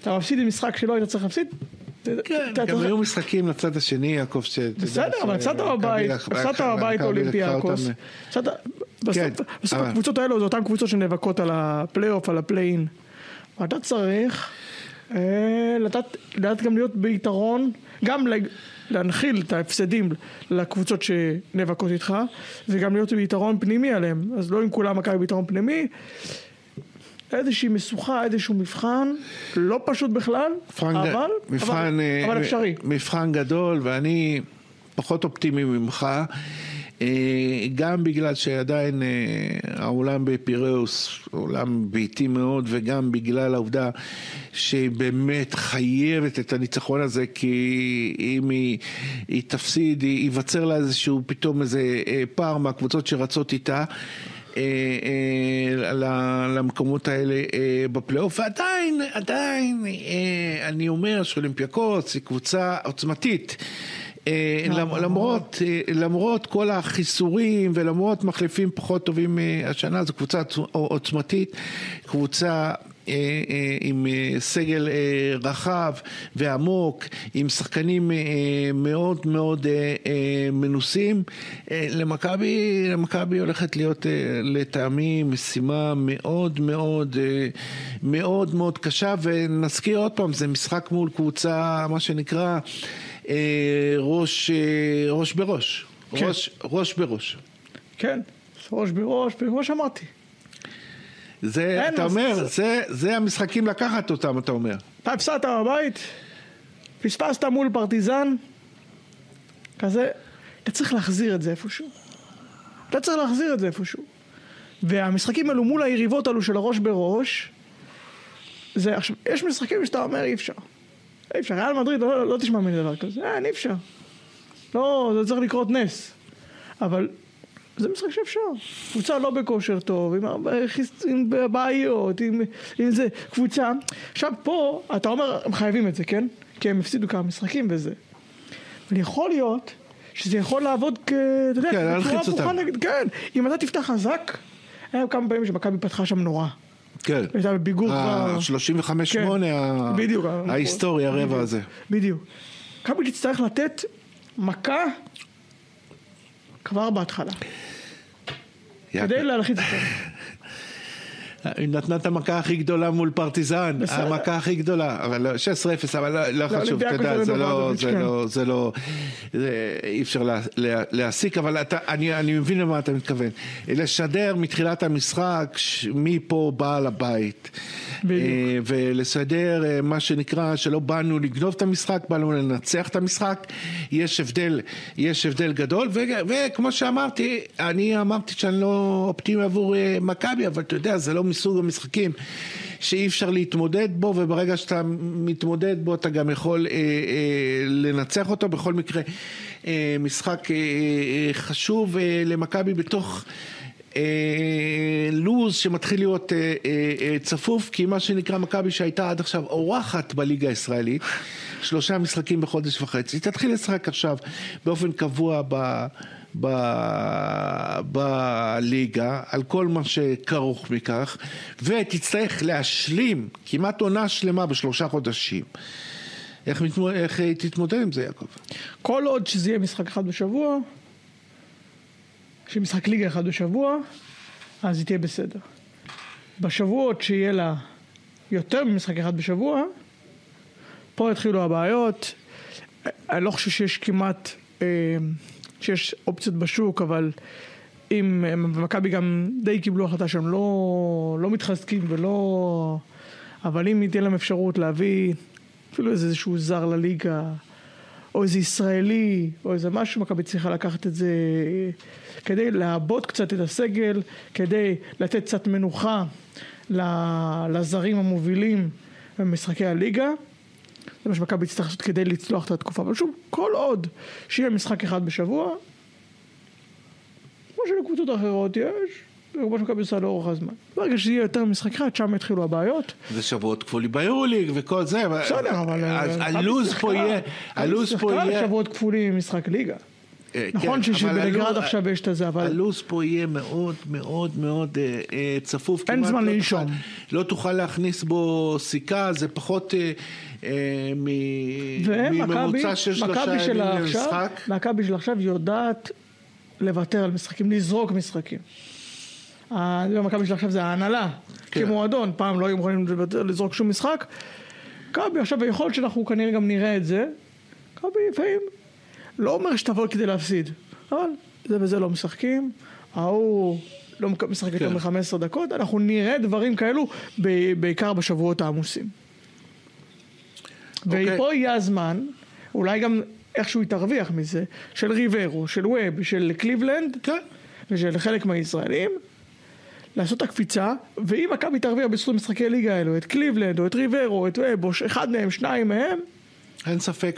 אתה מפסיד עם משחק שלא היית צריך להפסיד. כן, גם היו משחקים לצד השני, יעקב, ש... בסדר, אבל הפסדת בבית, הפסדת בבית אולימפיאקוס. כן, בסוף הקבוצות האלו זה אותן קבוצות שנאבקות על הפלייאוף, על ה play-in. ואתה צריך אה, לדעת גם להיות ביתרון, גם להנחיל את ההפסדים לקבוצות שנאבקות איתך, וגם להיות ביתרון פנימי עליהם. אז לא עם כולם מכבי ביתרון פנימי. איזושהי משוכה, איזשהו מבחן, לא פשוט בכלל, אבל, מבחן, אבל, אה, אבל אפשרי. מבחן גדול, ואני פחות אופטימי ממך. גם בגלל שעדיין העולם בפיראוס, עולם ביתי מאוד, וגם בגלל העובדה שהיא באמת חייבת את הניצחון הזה, כי אם היא, היא תפסיד, ייווצר לה איזשהו פתאום איזה פער מהקבוצות שרצות איתה. למקומות האלה בפלייאוף, ועדיין, עדיין, אני אומר שאולימפיאקוס היא קבוצה עוצמתית. למרות, למרות כל החיסורים ולמרות מחליפים פחות טובים השנה, זו קבוצה עוצמתית, קבוצה עם סגל רחב ועמוק, עם שחקנים מאוד מאוד מנוסים. למכבי, למכבי הולכת להיות לטעמי משימה מאוד מאוד מאוד מאוד קשה, ונזכיר עוד פעם, זה משחק מול קבוצה, מה שנקרא, ראש, ראש בראש. כן. ראש, ראש בראש. כן, ראש בראש, כמו שאמרתי. זה, אתה אומר, זה, זה המשחקים לקחת אותם, אתה אומר. אתה הפסדת בבית, פספסת מול פרטיזן, כזה, אתה צריך להחזיר את זה איפשהו. אתה צריך להחזיר את זה איפשהו. והמשחקים האלו מול היריבות האלו של הראש בראש, זה עכשיו, יש משחקים שאתה אומר אי אפשר. אי אפשר, ריאל מדריד, לא, לא תשמע ממני דבר כזה, אין, אי אפשר. לא, זה צריך לקרות נס. אבל זה משחק שאפשר. קבוצה לא בכושר טוב, עם, עם בעיות, עם, עם זה. קבוצה... עכשיו פה, אתה אומר, הם חייבים את זה, כן? כי הם הפסידו כמה משחקים וזה. אבל יכול להיות שזה יכול לעבוד כ... אתה יודע, כן, להלחיץ אותם. נגד, כן, אם אתה תפתח חזק, היה כמה פעמים שמכבי פתחה שם נורא. כן. הייתה בביגור כבר... ה-35-8, כן. בדיוק. ההיסטורי, הרבע הזה. בדיוק. מכבי תצטרך לתת מכה כבר בהתחלה. כדי להלחיץ אותם. היא נתנה את המכה הכי גדולה מול פרטיזן, המכה הכי גדולה, אבל 16-0, אבל לא, לא חשוב, אתה יודע, זה לא, זה כן. לא, זה לא, אי אפשר להסיק, אבל אני מבין למה אתה מתכוון. לשדר מתחילת המשחק מי פה בעל הבית. אה, ולסדר אה, מה שנקרא שלא באנו לגנוב את המשחק, באנו לנצח את המשחק, יש הבדל, יש הבדל גדול, וכמו שאמרתי, אני אמרתי שאני לא אופטימי עבור אה, מכבי, אבל אתה יודע, זה לא מסוג המשחקים שאי אפשר להתמודד בו, וברגע שאתה מתמודד בו אתה גם יכול אה, אה, לנצח אותו, בכל מקרה אה, משחק אה, אה, חשוב אה, למכבי בתוך... אה, לוז שמתחיל להיות אה, אה, צפוף, כי מה שנקרא מכבי שהייתה עד עכשיו אורחת בליגה הישראלית, שלושה משחקים בחודש וחצי, תתחיל לשחק עכשיו באופן קבוע ב... ב... בליגה, על כל מה שכרוך מכך, ותצטרך להשלים כמעט עונה שלמה בשלושה חודשים. איך, מתמוד... איך תתמודד עם זה, יעקב? כל עוד שזה יהיה משחק אחד בשבוע, שמשחק ליגה אחד בשבוע, אז היא תהיה בסדר. בשבועות שיהיה לה יותר ממשחק אחד בשבוע, פה יתחילו הבעיות. אני לא חושב שיש כמעט, אה, שיש אופציות בשוק, אבל אם מכבי גם די קיבלו החלטה שהם לא, לא מתחזקים ולא... אבל אם תהיה להם אפשרות להביא אפילו איזשהו זר לליגה, או איזה ישראלי, או איזה משהו, מכבי צריכה לקחת את זה כדי לעבות קצת את הסגל, כדי לתת קצת מנוחה לזרים המובילים במשחקי הליגה. זה מה שמכבי תצטרך לעשות כדי לצלוח את התקופה. אבל שוב, כל עוד שיהיה משחק אחד בשבוע, כמו שלקבוצות אחרות יש, זה כמו שמכבי עושה לאורך הזמן. ברגע שיהיה יותר משחק אחד, שם יתחילו הבעיות. ושבועות כפולים ביורוליג וכל זה. בסדר, אבל... הלו"ז פה יהיה... הלו"ז פה יהיה... שבועות כפולים משחק ליגה. אה, נכון כן, שבלגרד עכשיו יש את זה, אבל... הלו"ז פה יהיה מאוד מאוד מאוד אה, אה, צפוף. אין זמן לא לנשום. לא תוכל להכניס בו סיכה, זה פחות מממוצע של שלושה ימים למשחק. מכבי של עכשיו יודעת לוותר על משחקים, לזרוק משחקים. מכבי של עכשיו זה ההנהלה, כן. כמועדון, פעם לא היו מוכנים לזרוק שום משחק. מכבי עכשיו, יכול להיות שאנחנו כנראה גם נראה את זה. מכבי לפעמים לא אומר שתבוא כדי להפסיד, אבל זה וזה לא משחקים, ההוא לא משחק יותר כן. מ-15 דקות, אנחנו נראה דברים כאלו בעיקר בשבועות העמוסים. אוקיי. ופה יהיה הזמן, אולי גם איכשהו היא תרוויח מזה, של ריברו, של ווב, של קליבלנד, כן. ושל חלק מהישראלים, לעשות את הקפיצה, ואם מכבי תרוויח בזכות משחקי ליגה האלו, את קליבלנד, או את ריברו, את ווב, או אחד מהם, שניים מהם, אין ספק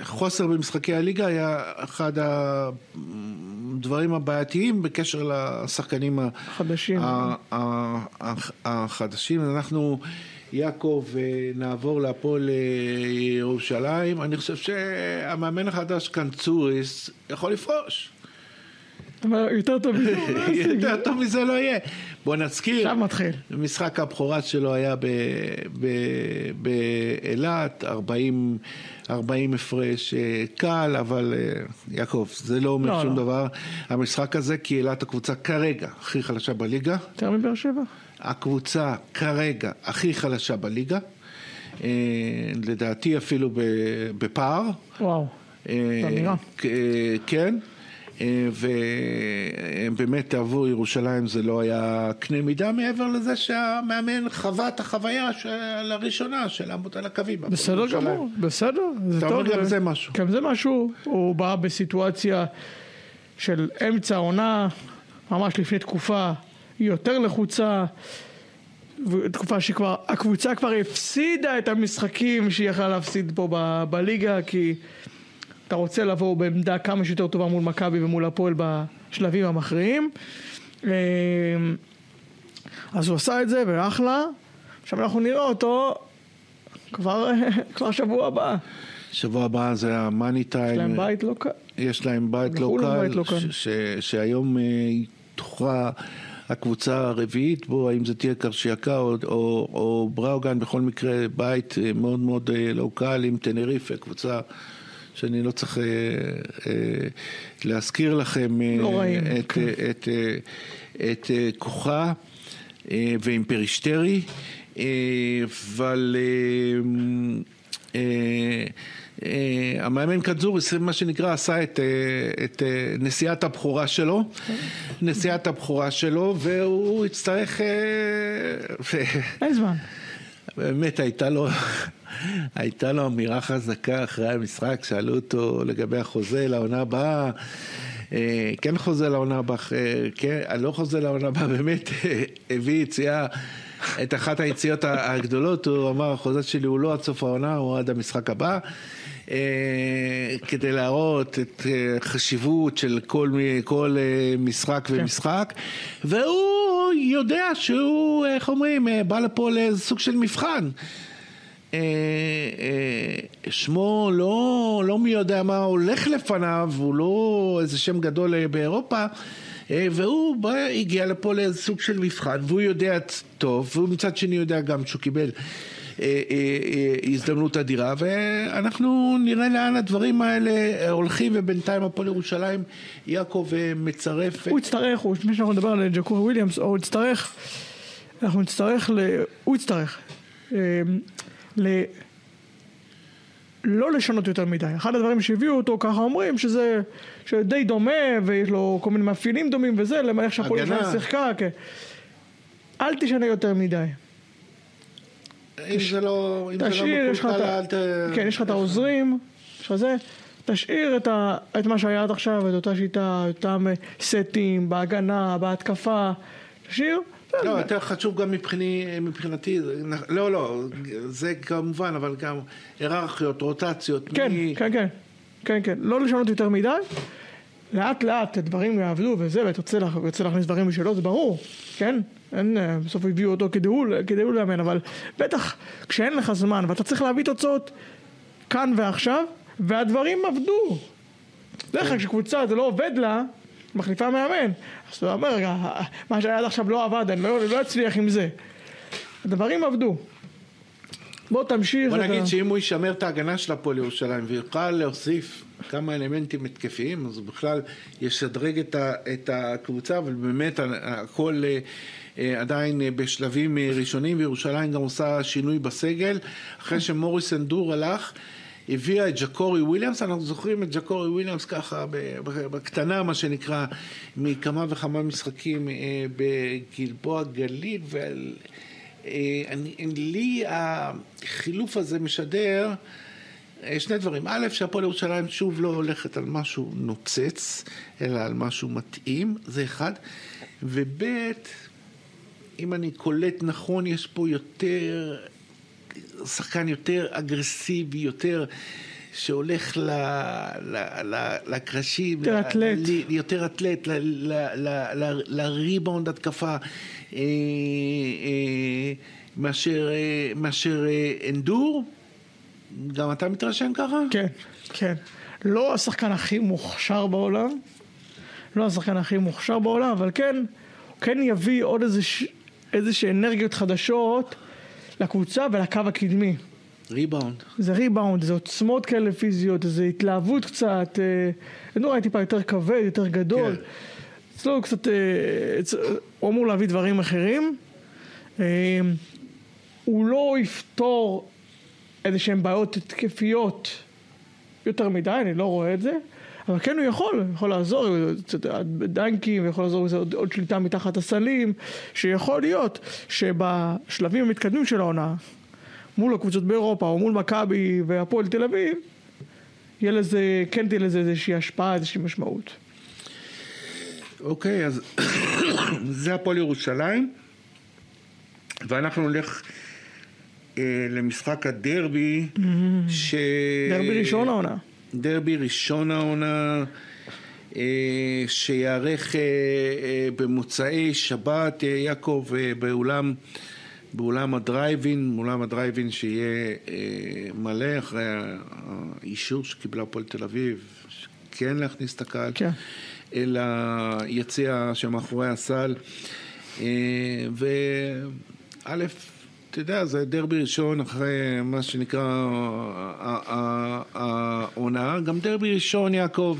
שחוסר במשחקי הליגה היה אחד הדברים הבעייתיים בקשר לשחקנים ה- חדשים. ה- ה- ה- החדשים. אנחנו, יעקב, אה, נעבור להפועל אה, ירושלים. אני חושב שהמאמן החדש קנצוריס יכול לפרוש. יותר לא. יותר טוב מזה לא יהיה. בוא נזכיר. עכשיו מתחיל. משחק הבכורה שלו היה באילת, 40, 40 הפרש אה, קל, אבל אה, יעקב, זה לא אומר לא, שום לא. דבר. המשחק הזה, כי אילת הקבוצה כרגע הכי חלשה בליגה, יותר מבאר שבע? הקבוצה כרגע הכי חלשה בליגה, אה, לדעתי אפילו בפער. וואו. אה, אמירה. כ- כן, אה, ובאמת עבור ירושלים זה לא היה קנה מידה מעבר לזה שהמאמן חווה את החוויה של הראשונה של לעמוד על הקווים. בסדר. גמור, בסדר. זה אתה טוב. אומר גם זה משהו. גם זה משהו. הוא בא בסיטואציה של אמצע עונה, ממש לפני תקופה יותר לחוצה. תקופה שכבר, הקבוצה כבר הפסידה את המשחקים שהיא יכלה להפסיד פה ב, בליגה, כי אתה רוצה לבוא בעמדה כמה שיותר טובה מול מכבי ומול הפועל בשלבים המכריעים. אה, אז הוא עשה את זה, ואחלה. עכשיו אנחנו נראה אותו כבר, כבר שבוע הבא. שבוע הבא זה המאני טיים. יש להם בית לא קל. יש להם בית לא בחו"ל קל, בית לא קל. ש- ש- שהיום אה, תוכרע הקבוצה הרביעית בו, האם זה תהיה קרשיאקה או, או, או בראוגן, בכל מקרה בית אה, מאוד מאוד אה, לא קל עם טנריפה, קבוצה שאני לא צריך אה, אה, להזכיר לכם אה, לא רעים, את, כן. אה, את, אה, את אה, כוחה אה, ועם פרישטרי, אה, אבל אה, אה, אה, המאמן קנזוריס, מה שנקרא, עשה את, אה, את אה, נסיעת הבכורה שלו, נסיעת הבכורה שלו, והוא יצטרך... אה, אין זמן. באמת הייתה לו, הייתה לו אמירה חזקה אחרי המשחק, שאלו אותו לגבי החוזה לעונה הבאה. אה, כן חוזה לעונה הבאה, אה, כן, לא חוזה לעונה הבאה, באמת אה, הביא יציאה, את אחת היציאות הגדולות, הוא אמר החוזה שלי הוא לא עד סוף העונה, הוא עד המשחק הבא. אה, כדי להראות את אה, חשיבות של כל, כל אה, משחק ומשחק, והוא יודע שהוא, איך אומרים, אה, בא לפה לאיזה סוג של מבחן. אה, אה, שמו לא, לא מי יודע מה הולך לפניו, הוא לא איזה שם גדול אה, באירופה, אה, והוא בא, הגיע לפה לאיזה סוג של מבחן, והוא יודע טוב, והוא מצד שני יודע גם שהוא קיבל אה, אה, אה, הזדמנות אדירה, ואנחנו נראה לאן הדברים האלה הולכים, ובינתיים הפועל ירושלים, יעקב אה, מצרף... הוא יצטרך, הוא- לפני שאנחנו נדבר על ג'קורי וויליאמס, הוא יצטרך, אנחנו נצטרך, ל... הוא יצטרך, אה, ל... לא לשנות יותר מדי. אחד הדברים שהביאו אותו, ככה אומרים, שזה שדי דומה, ויש לו כל מיני מאפיינים דומים וזה, למה איך שהפועל. ירושלים שיחקה, כן. אל תשנה יותר מדי. אם זה לא... אם זה לא תשאיר, יש לך את ה- אל ת- כן, יש לך את העוזרים, יש לך זה, תשאיר את, ה... את מה שהיה עד עכשיו, את אותה שיטה, אותם אה, סטים, בהגנה, בהתקפה, תשאיר. לא, יותר חשוב גם מבחיני, מבחינתי, לא, לא, זה כמובן, אבל גם היררכיות, רוטציות. כן, מי- כן, כן, כן, כן, לא לשנות יותר מדי, לאט לאט הדברים יעבדו וזה, ותרצה לה- להכניס דברים משלו, זה ברור, כן? אין, אה, בסוף הביאו אותו כדי הוא, כדי הוא לאמן, אבל בטח כשאין לך זמן ואתה צריך להביא תוצאות כאן ועכשיו, והדברים עבדו. בדרך כלל כשקבוצה זה לא עובד לה, מחליפה מאמן. אז אתה אומר, רגע, מה שהיה עד עכשיו לא עבד, אני לא, לא אצליח עם זה. הדברים עבדו. בוא תמשיך. בוא נגיד ה- שאם הוא ישמר את ההגנה של הפועל ירושלים ויוכל להוסיף כמה אלמנטים התקפיים, אז הוא בכלל ישדרג את, ה, את הקבוצה, אבל באמת הכל אה, עדיין אה, בשלבים אה, ראשונים, וירושלים גם עושה שינוי בסגל. אחרי שמוריס נדור הלך, הביאה את ג'קורי וויליאמס, אנחנו זוכרים את ג'קורי וויליאמס ככה בקטנה, מה שנקרא, מכמה וכמה משחקים בגלבוע גליל, ועל... אה, אני, לי החילוף הזה משדר אה, שני דברים. א', שהפועל ירושלים שוב לא הולכת על משהו נוצץ, אלא על משהו מתאים, זה אחד. וב', אם אני קולט נכון, יש פה יותר, שחקן יותר אגרסיבי, יותר... שהולך ל, ל, ל, לקרשים, יותר אתלט, ל, יותר אתלט, לריבאונד התקפה, אה, אה, מאשר, אה, מאשר אנדור. גם אתה מתרשם ככה? כן, כן. לא השחקן הכי מוכשר בעולם, לא השחקן הכי מוכשר בעולם, אבל כן, כן יביא עוד איזה, איזה אנרגיות חדשות לקבוצה ולקו הקדמי. ריבאונד. זה ריבאונד, זה עוצמות כאלה פיזיות, זה התלהבות קצת, אנדור היה טיפה יותר כבד, יותר גדול. כן. אצלו קצת, אה, הוא אמור להביא דברים אחרים. אה, הוא לא יפתור איזה שהן בעיות התקפיות יותר מדי, אני לא רואה את זה. אבל כן הוא יכול, הוא יכול לעזור, דנקים, הוא יכול לעזור עוד, עוד שליטה מתחת הסלים, שיכול להיות שבשלבים המתקדמים של העונה, מול הקבוצות באירופה, או מול מכבי והפועל תל אביב, יהיה לזה, כן תהיה לזה איזושהי השפעה, איזושהי משמעות. אוקיי, אז זה הפועל ירושלים, ואנחנו נלך אה, למשחק הדרבי, mm-hmm. ש... דרבי ראשון העונה. דרבי ראשון העונה. אה, שיארך אה, אה, במוצאי שבת, יעקב, באולם, באולם הדרייבין, אולם הדרייבין שיהיה מלא אחרי האישור שקיבלה הפועל תל אביב, כן להכניס את הקהל. כן. אל היציע שמאחורי הסל. וא', אתה יודע, זה דרבי ראשון אחרי מה שנקרא העונה, גם דרבי ראשון, יעקב,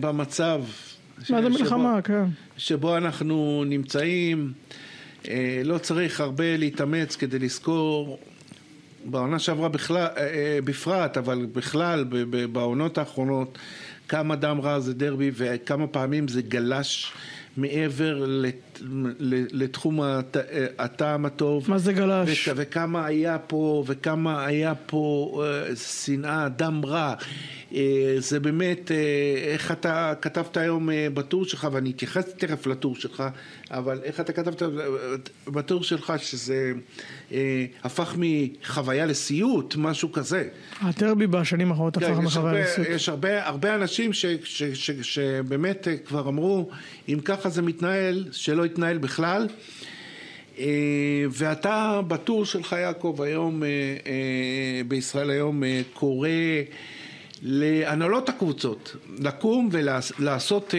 במצב... מה זה מלחמה, כן. שבו אנחנו נמצאים, לא צריך הרבה להתאמץ כדי לזכור, בעונה שעברה בכלל, בפרט, אבל בכלל, בעונות האחרונות, כמה דם רע זה דרבי וכמה פעמים זה גלש מעבר לת, לתחום הט, הטעם הטוב. מה זה גלש? וכמה היה פה, וכמה היה פה שנאה, דם רע. Uh, זה באמת, uh, איך אתה כתבת היום uh, בטור שלך, ואני אתייחס תכף לטור שלך, אבל איך אתה כתבת בטור שלך שזה uh, הפך מחוויה לסיוט, משהו כזה. הטרבי בשנים האחרונות הפך כן, מחוויה לסיוט. יש הרבה, הרבה אנשים ש, ש, ש, ש, שבאמת כבר אמרו, אם ככה זה מתנהל, שלא יתנהל בכלל. ואתה בטור שלך יעקב היום בישראל היום קורא להנהלות הקבוצות לקום ולעשות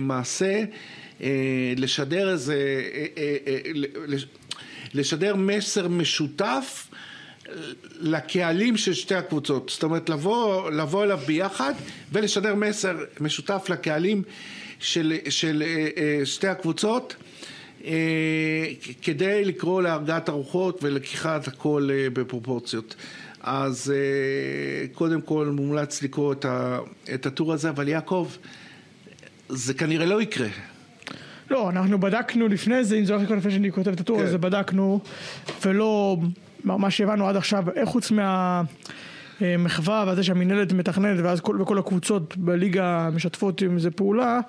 מעשה, לשדר איזה, לשדר מסר משותף לקהלים של שתי הקבוצות, זאת אומרת לבוא, לבוא אליו ביחד ולשדר מסר משותף לקהלים של, של שתי הקבוצות כדי לקרוא להרגעת הרוחות ולקיחת הכל בפרופורציות. אז קודם כל מומלץ לקרוא את, ה, את הטור הזה, אבל יעקב, זה כנראה לא יקרה. לא, אנחנו בדקנו לפני זה, אם זה הולך לקרוא לפני שאני כותב את הטור כן. הזה, בדקנו, ולא, מה שהבנו עד עכשיו, איך חוץ מה... מחווה וזה שהמינהלת מתכננת ואז כל, וכל הקבוצות בליגה משתפות עם איזה פעולה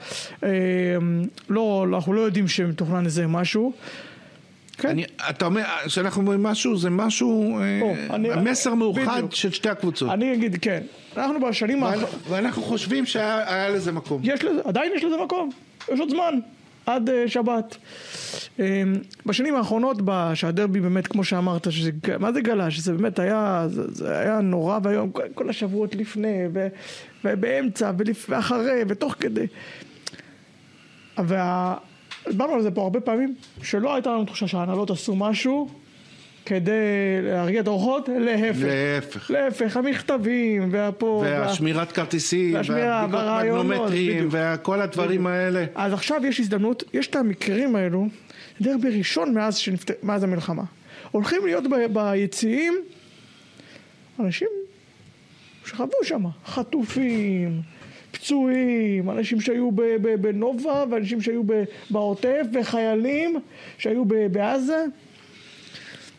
לא, אנחנו לא יודעים שמתוכנן איזה משהו כן. אני, אתה אומר, כשאנחנו אומרים משהו, זה משהו, אה, מסר מאוחד. של שתי הקבוצות. אני אגיד, כן. אנחנו בשנים האחרונות... ואנחנו חושבים שהיה לזה מקום. יש לזה, עדיין יש לזה מקום. יש עוד זמן. עד uh, שבת. Um, בשנים האחרונות, שהדרבי באמת, כמו שאמרת, שזה, מה זה גלש? זה באמת היה, זה, זה היה נורא ואיום, כל, כל השבועות לפני, ו, ובאמצע, ולפ, ואחרי, ותוך כדי. וה... דיברנו על זה פה הרבה פעמים, שלא הייתה לנו תחושה שההנהלות עשו משהו כדי להרגיע את הרוחות, להפך. להפך. להפך, המכתבים, והפה... והשמירת וה... כרטיסים, והבדיקות מגנומטריים, וכל הדברים בדיוק. האלה. אז עכשיו יש הזדמנות, יש את המקרים האלו, דרבי ראשון מאז, שנפת... מאז המלחמה. הולכים להיות ב... ביציעים אנשים שחוו שם, חטופים, פצועים, אנשים שהיו בנובה ואנשים שהיו בעוטף וחיילים שהיו בעזה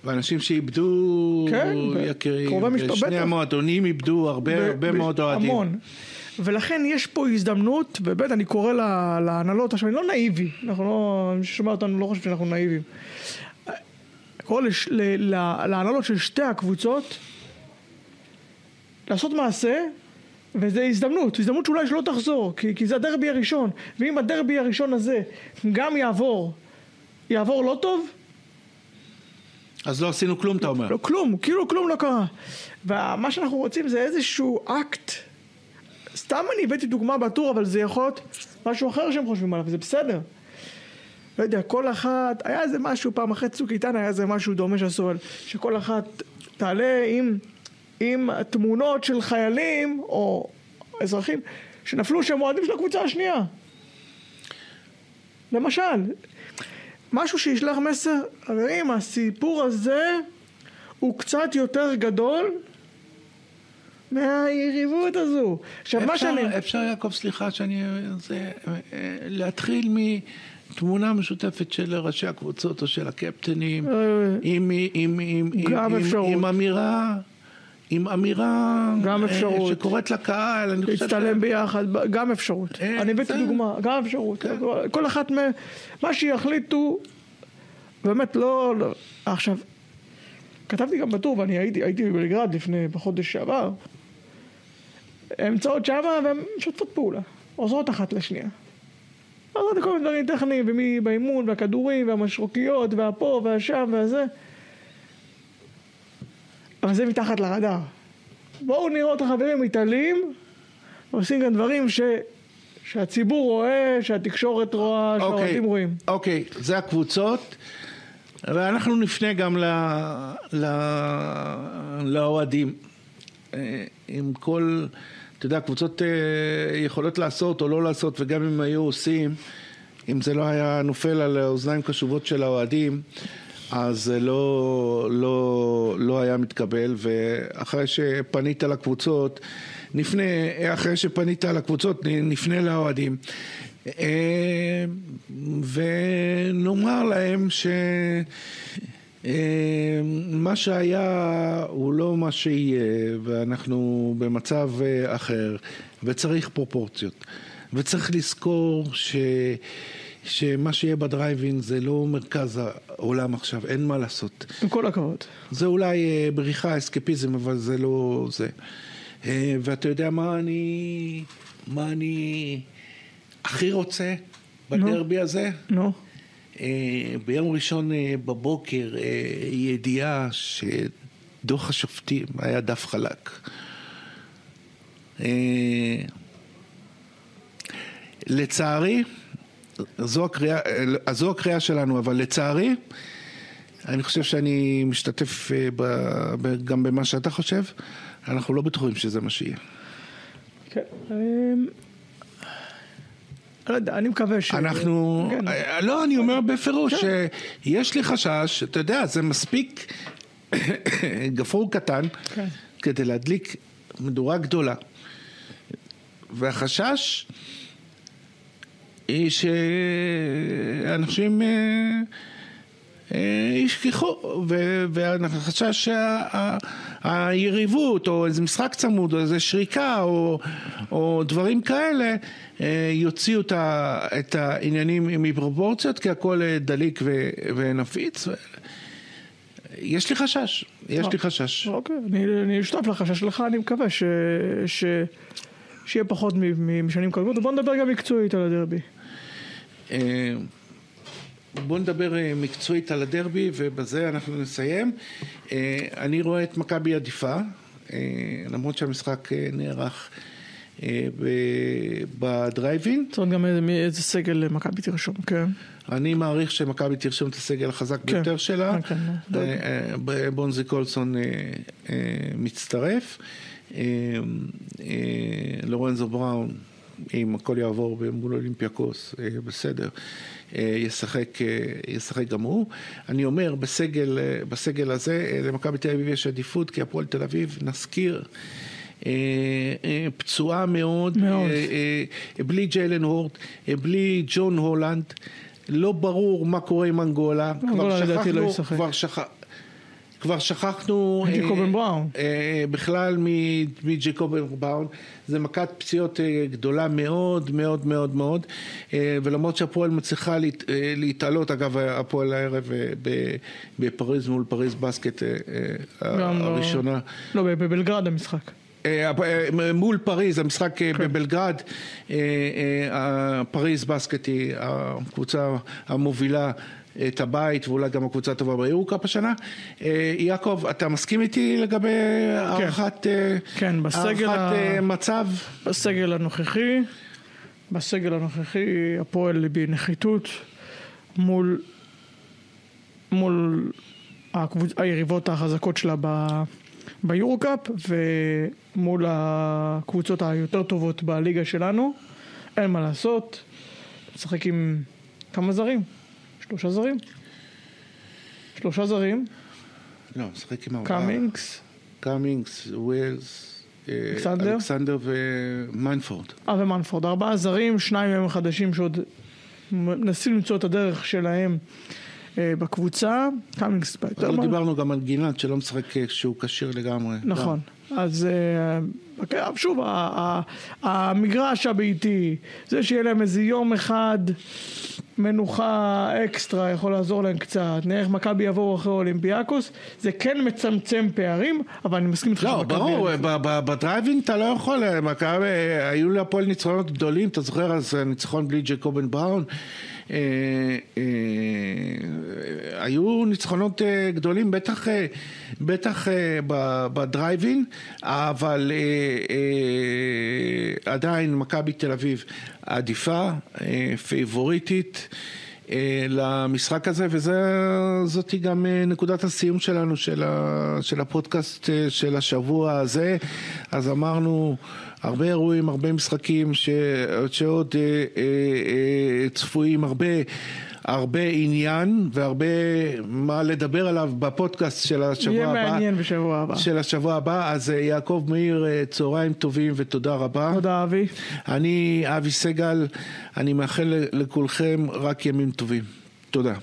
ואנשים שאיבדו כן, יקירים, ושני בטח. המועדונים איבדו הרבה הרבה מאוד אוהדים. המון. ולכן יש פה הזדמנות, ובאמת אני קורא לה- להנהלות, עכשיו אני לא נאיבי, אנחנו לא, מי ששומע אותנו לא חושב שאנחנו נאיבים. קורא לש- ל- ל- להנהלות של שתי הקבוצות לעשות מעשה, וזו הזדמנות, הזדמנות שאולי שלא תחזור, כי, כי זה הדרבי הראשון, ואם הדרבי הראשון הזה גם יעבור, יעבור לא טוב, אז לא עשינו כלום, אתה אומר. לא כלום, כאילו כלום לא קרה. ומה שאנחנו רוצים זה איזשהו אקט, סתם אני הבאתי דוגמה בטור, אבל זה יכול להיות משהו אחר שהם חושבים עליו, זה בסדר. לא יודע, כל אחת, היה איזה משהו, פעם אחרי צוק איתן היה איזה משהו דומה שעשו, שכל אחת תעלה עם, עם תמונות של חיילים או אזרחים שנפלו שהם אוהדים של הקבוצה השנייה. למשל, משהו שישלח מסר, חברים, הסיפור הזה הוא קצת יותר גדול מהיריבות הזו. עכשיו, מה אפשר, שאני... אפשר, יעקב, סליחה שאני... זה, אה, להתחיל מתמונה משותפת של ראשי הקבוצות או של הקפטנים, אה, עם, עם, עם, עם. עם אמירה... עם אמירה גם אה, אפשרות. שקוראת לקהל, אני חושב להצטלם ביחד, גם אפשרות. אה, אני הבאתי. דוגמה, גם אפשרות. כל אחת מהם, מה שיחליטו, באמת לא... לא- עכשיו, כתבתי גם בטור, ואני הייתי, הייתי בבלגרד לפני, בחודש שעבר. הן נמצאות שמה והן משתפות פעולה, עוזרות אחת לשנייה. עוזרות לכל מיני דברים טכניים, ומי באימון, והכדורים, והמשרוקיות, והפה, והשם, והזה. אבל זה מתחת לרדאר. בואו נראה את החברים מתעלים, עושים כאן דברים ש... שהציבור רואה, שהתקשורת רואה, אוקיי, שהאוהדים רואים. אוקיי, זה הקבוצות, ואנחנו נפנה גם ל, ל, לאוהדים. אה, עם כל, אתה יודע, קבוצות אה, יכולות לעשות או לא לעשות, וגם אם היו עושים, אם זה לא היה נופל על אוזניים קשובות של האוהדים, אז זה לא, לא, לא היה מתקבל, ואחרי שפנית לקבוצות, נפנה, אחרי שפנית לקבוצות, נפנה לאוהדים. אה, ונאמר להם שמה שהיה הוא לא מה שיהיה, ואנחנו במצב אה, אחר, וצריך פרופורציות. וצריך לזכור ש... שמה שיהיה בדרייבין זה לא מרכז העולם עכשיו, אין מה לעשות. עם כל הכבוד. זה אולי אה, בריחה, אסקפיזם, אבל זה לא זה. אה, ואתה יודע מה אני, מה אני הכי רוצה בדרבי הזה? נו. אה, ביום ראשון אה, בבוקר אה, ידיעה שדוח השופטים היה דף חלק. אה, לצערי, זו הקריאה, אה, זו הקריאה שלנו, אבל לצערי, אני חושב שאני משתתף אה, ב, ב, גם במה שאתה חושב, אנחנו לא בטוחים שזה מה שיהיה. כן. אמ, לא יודע, אני מקווה ש... אנחנו, כן. אה, לא, אני אומר בפירוש, שיש לי חשש, אתה יודע, זה מספיק גפרור קטן כן. כדי להדליק מדורה גדולה. והחשש היא שאנשים אה, אה, ישכחו, והחשש שהיריבות, או איזה משחק צמוד, או איזה שריקה, או, או דברים כאלה, אה, יוציאו את, העניינים מפרופורציות, כי הכל דליק ונפיץ. יש לי חשש, יש לי חשש. אוקיי, אני, אני שותף לחשש שלך, אני מקווה ש... שיהיה פחות משנים קודמות, ובוא נדבר גם מקצועית על הדרבי. אה, בואו נדבר אה, מקצועית על הדרבי ובזה אנחנו נסיים. אה, אני רואה את מכבי עדיפה, למרות שהמשחק נערך בדרייבין. צריך גם איזה, סגל מכבי תרשום, כן. אני מעריך שמכבי תרשום את הסגל החזק כן. ביותר שלה. כן, כן, בונזי קולסון מצטרף. לורנזו בראון, אם הכל יעבור מול אולימפיאקוס, אה, בסדר, אה, ישחק, אה, ישחק גם הוא. אני אומר, בסגל, בסגל הזה, למכבי תל אביב יש עדיפות, כי הפועל תל אביב, נזכיר, פצועה מאוד, מאוד. בלי ג'יילן הורט, בלי ג'ון הולנד, לא ברור מה קורה עם אנגולה, אנגולה לדעתי לא שכחנו, ישחק. כבר שכח... כבר שכחנו... ג'קובן בראון. בכלל מג'קובן בראון. זה מכת פציעות גדולה מאוד מאוד מאוד מאוד, ולמרות שהפועל מצליחה להתעלות, אגב הפועל הערב בפריז מול פריז בסקט לא- הראשונה. לא, בבלגרד המשחק. מול פריז, המשחק כן. בבלגרד, פריז בסקט היא הקבוצה המובילה את הבית ואולי גם הקבוצה הטובה ביורקאפ השנה. יעקב, אתה מסכים איתי לגבי הערכת, כן, בסגל הערכת ה... מצב? בסגל הנוכחי, בסגל הנוכחי הפועל בנחיתות מול, מול הקבוצ... היריבות החזקות שלה ב... ביורוקאפ ומול הקבוצות היותר טובות בליגה שלנו, אין מה לעשות, משחק עם כמה זרים? שלושה זרים? שלושה זרים? לא, משחק עם ארבעה. קאמינגס. קאמינגס, ווילס, אלכסנדר? אלכסנדר ומנפורד. אה, ומנפורד. ארבעה זרים, שניים מהם חדשים שעוד מנסים למצוא את הדרך שלהם. בקבוצה, קאמינגס. אבל דיברנו גם על גינת שלא משחק כשהוא כשיר לגמרי. נכון, אז שוב, המגרש הביתי, זה שיהיה להם איזה יום אחד מנוחה אקסטרה יכול לעזור להם קצת, נראה איך מכבי יבואו אחרי אולימפיאקוס, זה כן מצמצם פערים, אבל אני מסכים איתך לא, ברור, בדרייבין אתה לא יכול, מכבי, היו להפועל ניצחונות גדולים, אתה זוכר? אז ניצחון בלי ג'קובן בראון? היו ניצחונות גדולים, בטח, בטח בדרייבין, אבל עדיין מכבי תל אביב עדיפה, פייבוריטית. למשחק הזה, וזאתי גם נקודת הסיום שלנו, של, ה, של הפודקאסט של השבוע הזה. אז אמרנו, הרבה אירועים, הרבה משחקים ש, שעוד אה, אה, אה, צפויים, הרבה, הרבה עניין והרבה מה לדבר עליו בפודקאסט של השבוע יהיה הבא. יהיה מעניין בשבוע הבא. של השבוע הבא. אז יעקב מאיר, צהריים טובים ותודה רבה. תודה אבי. אני אבי סגל, אני מאחל לכולכם רק ימים טובים. תודה.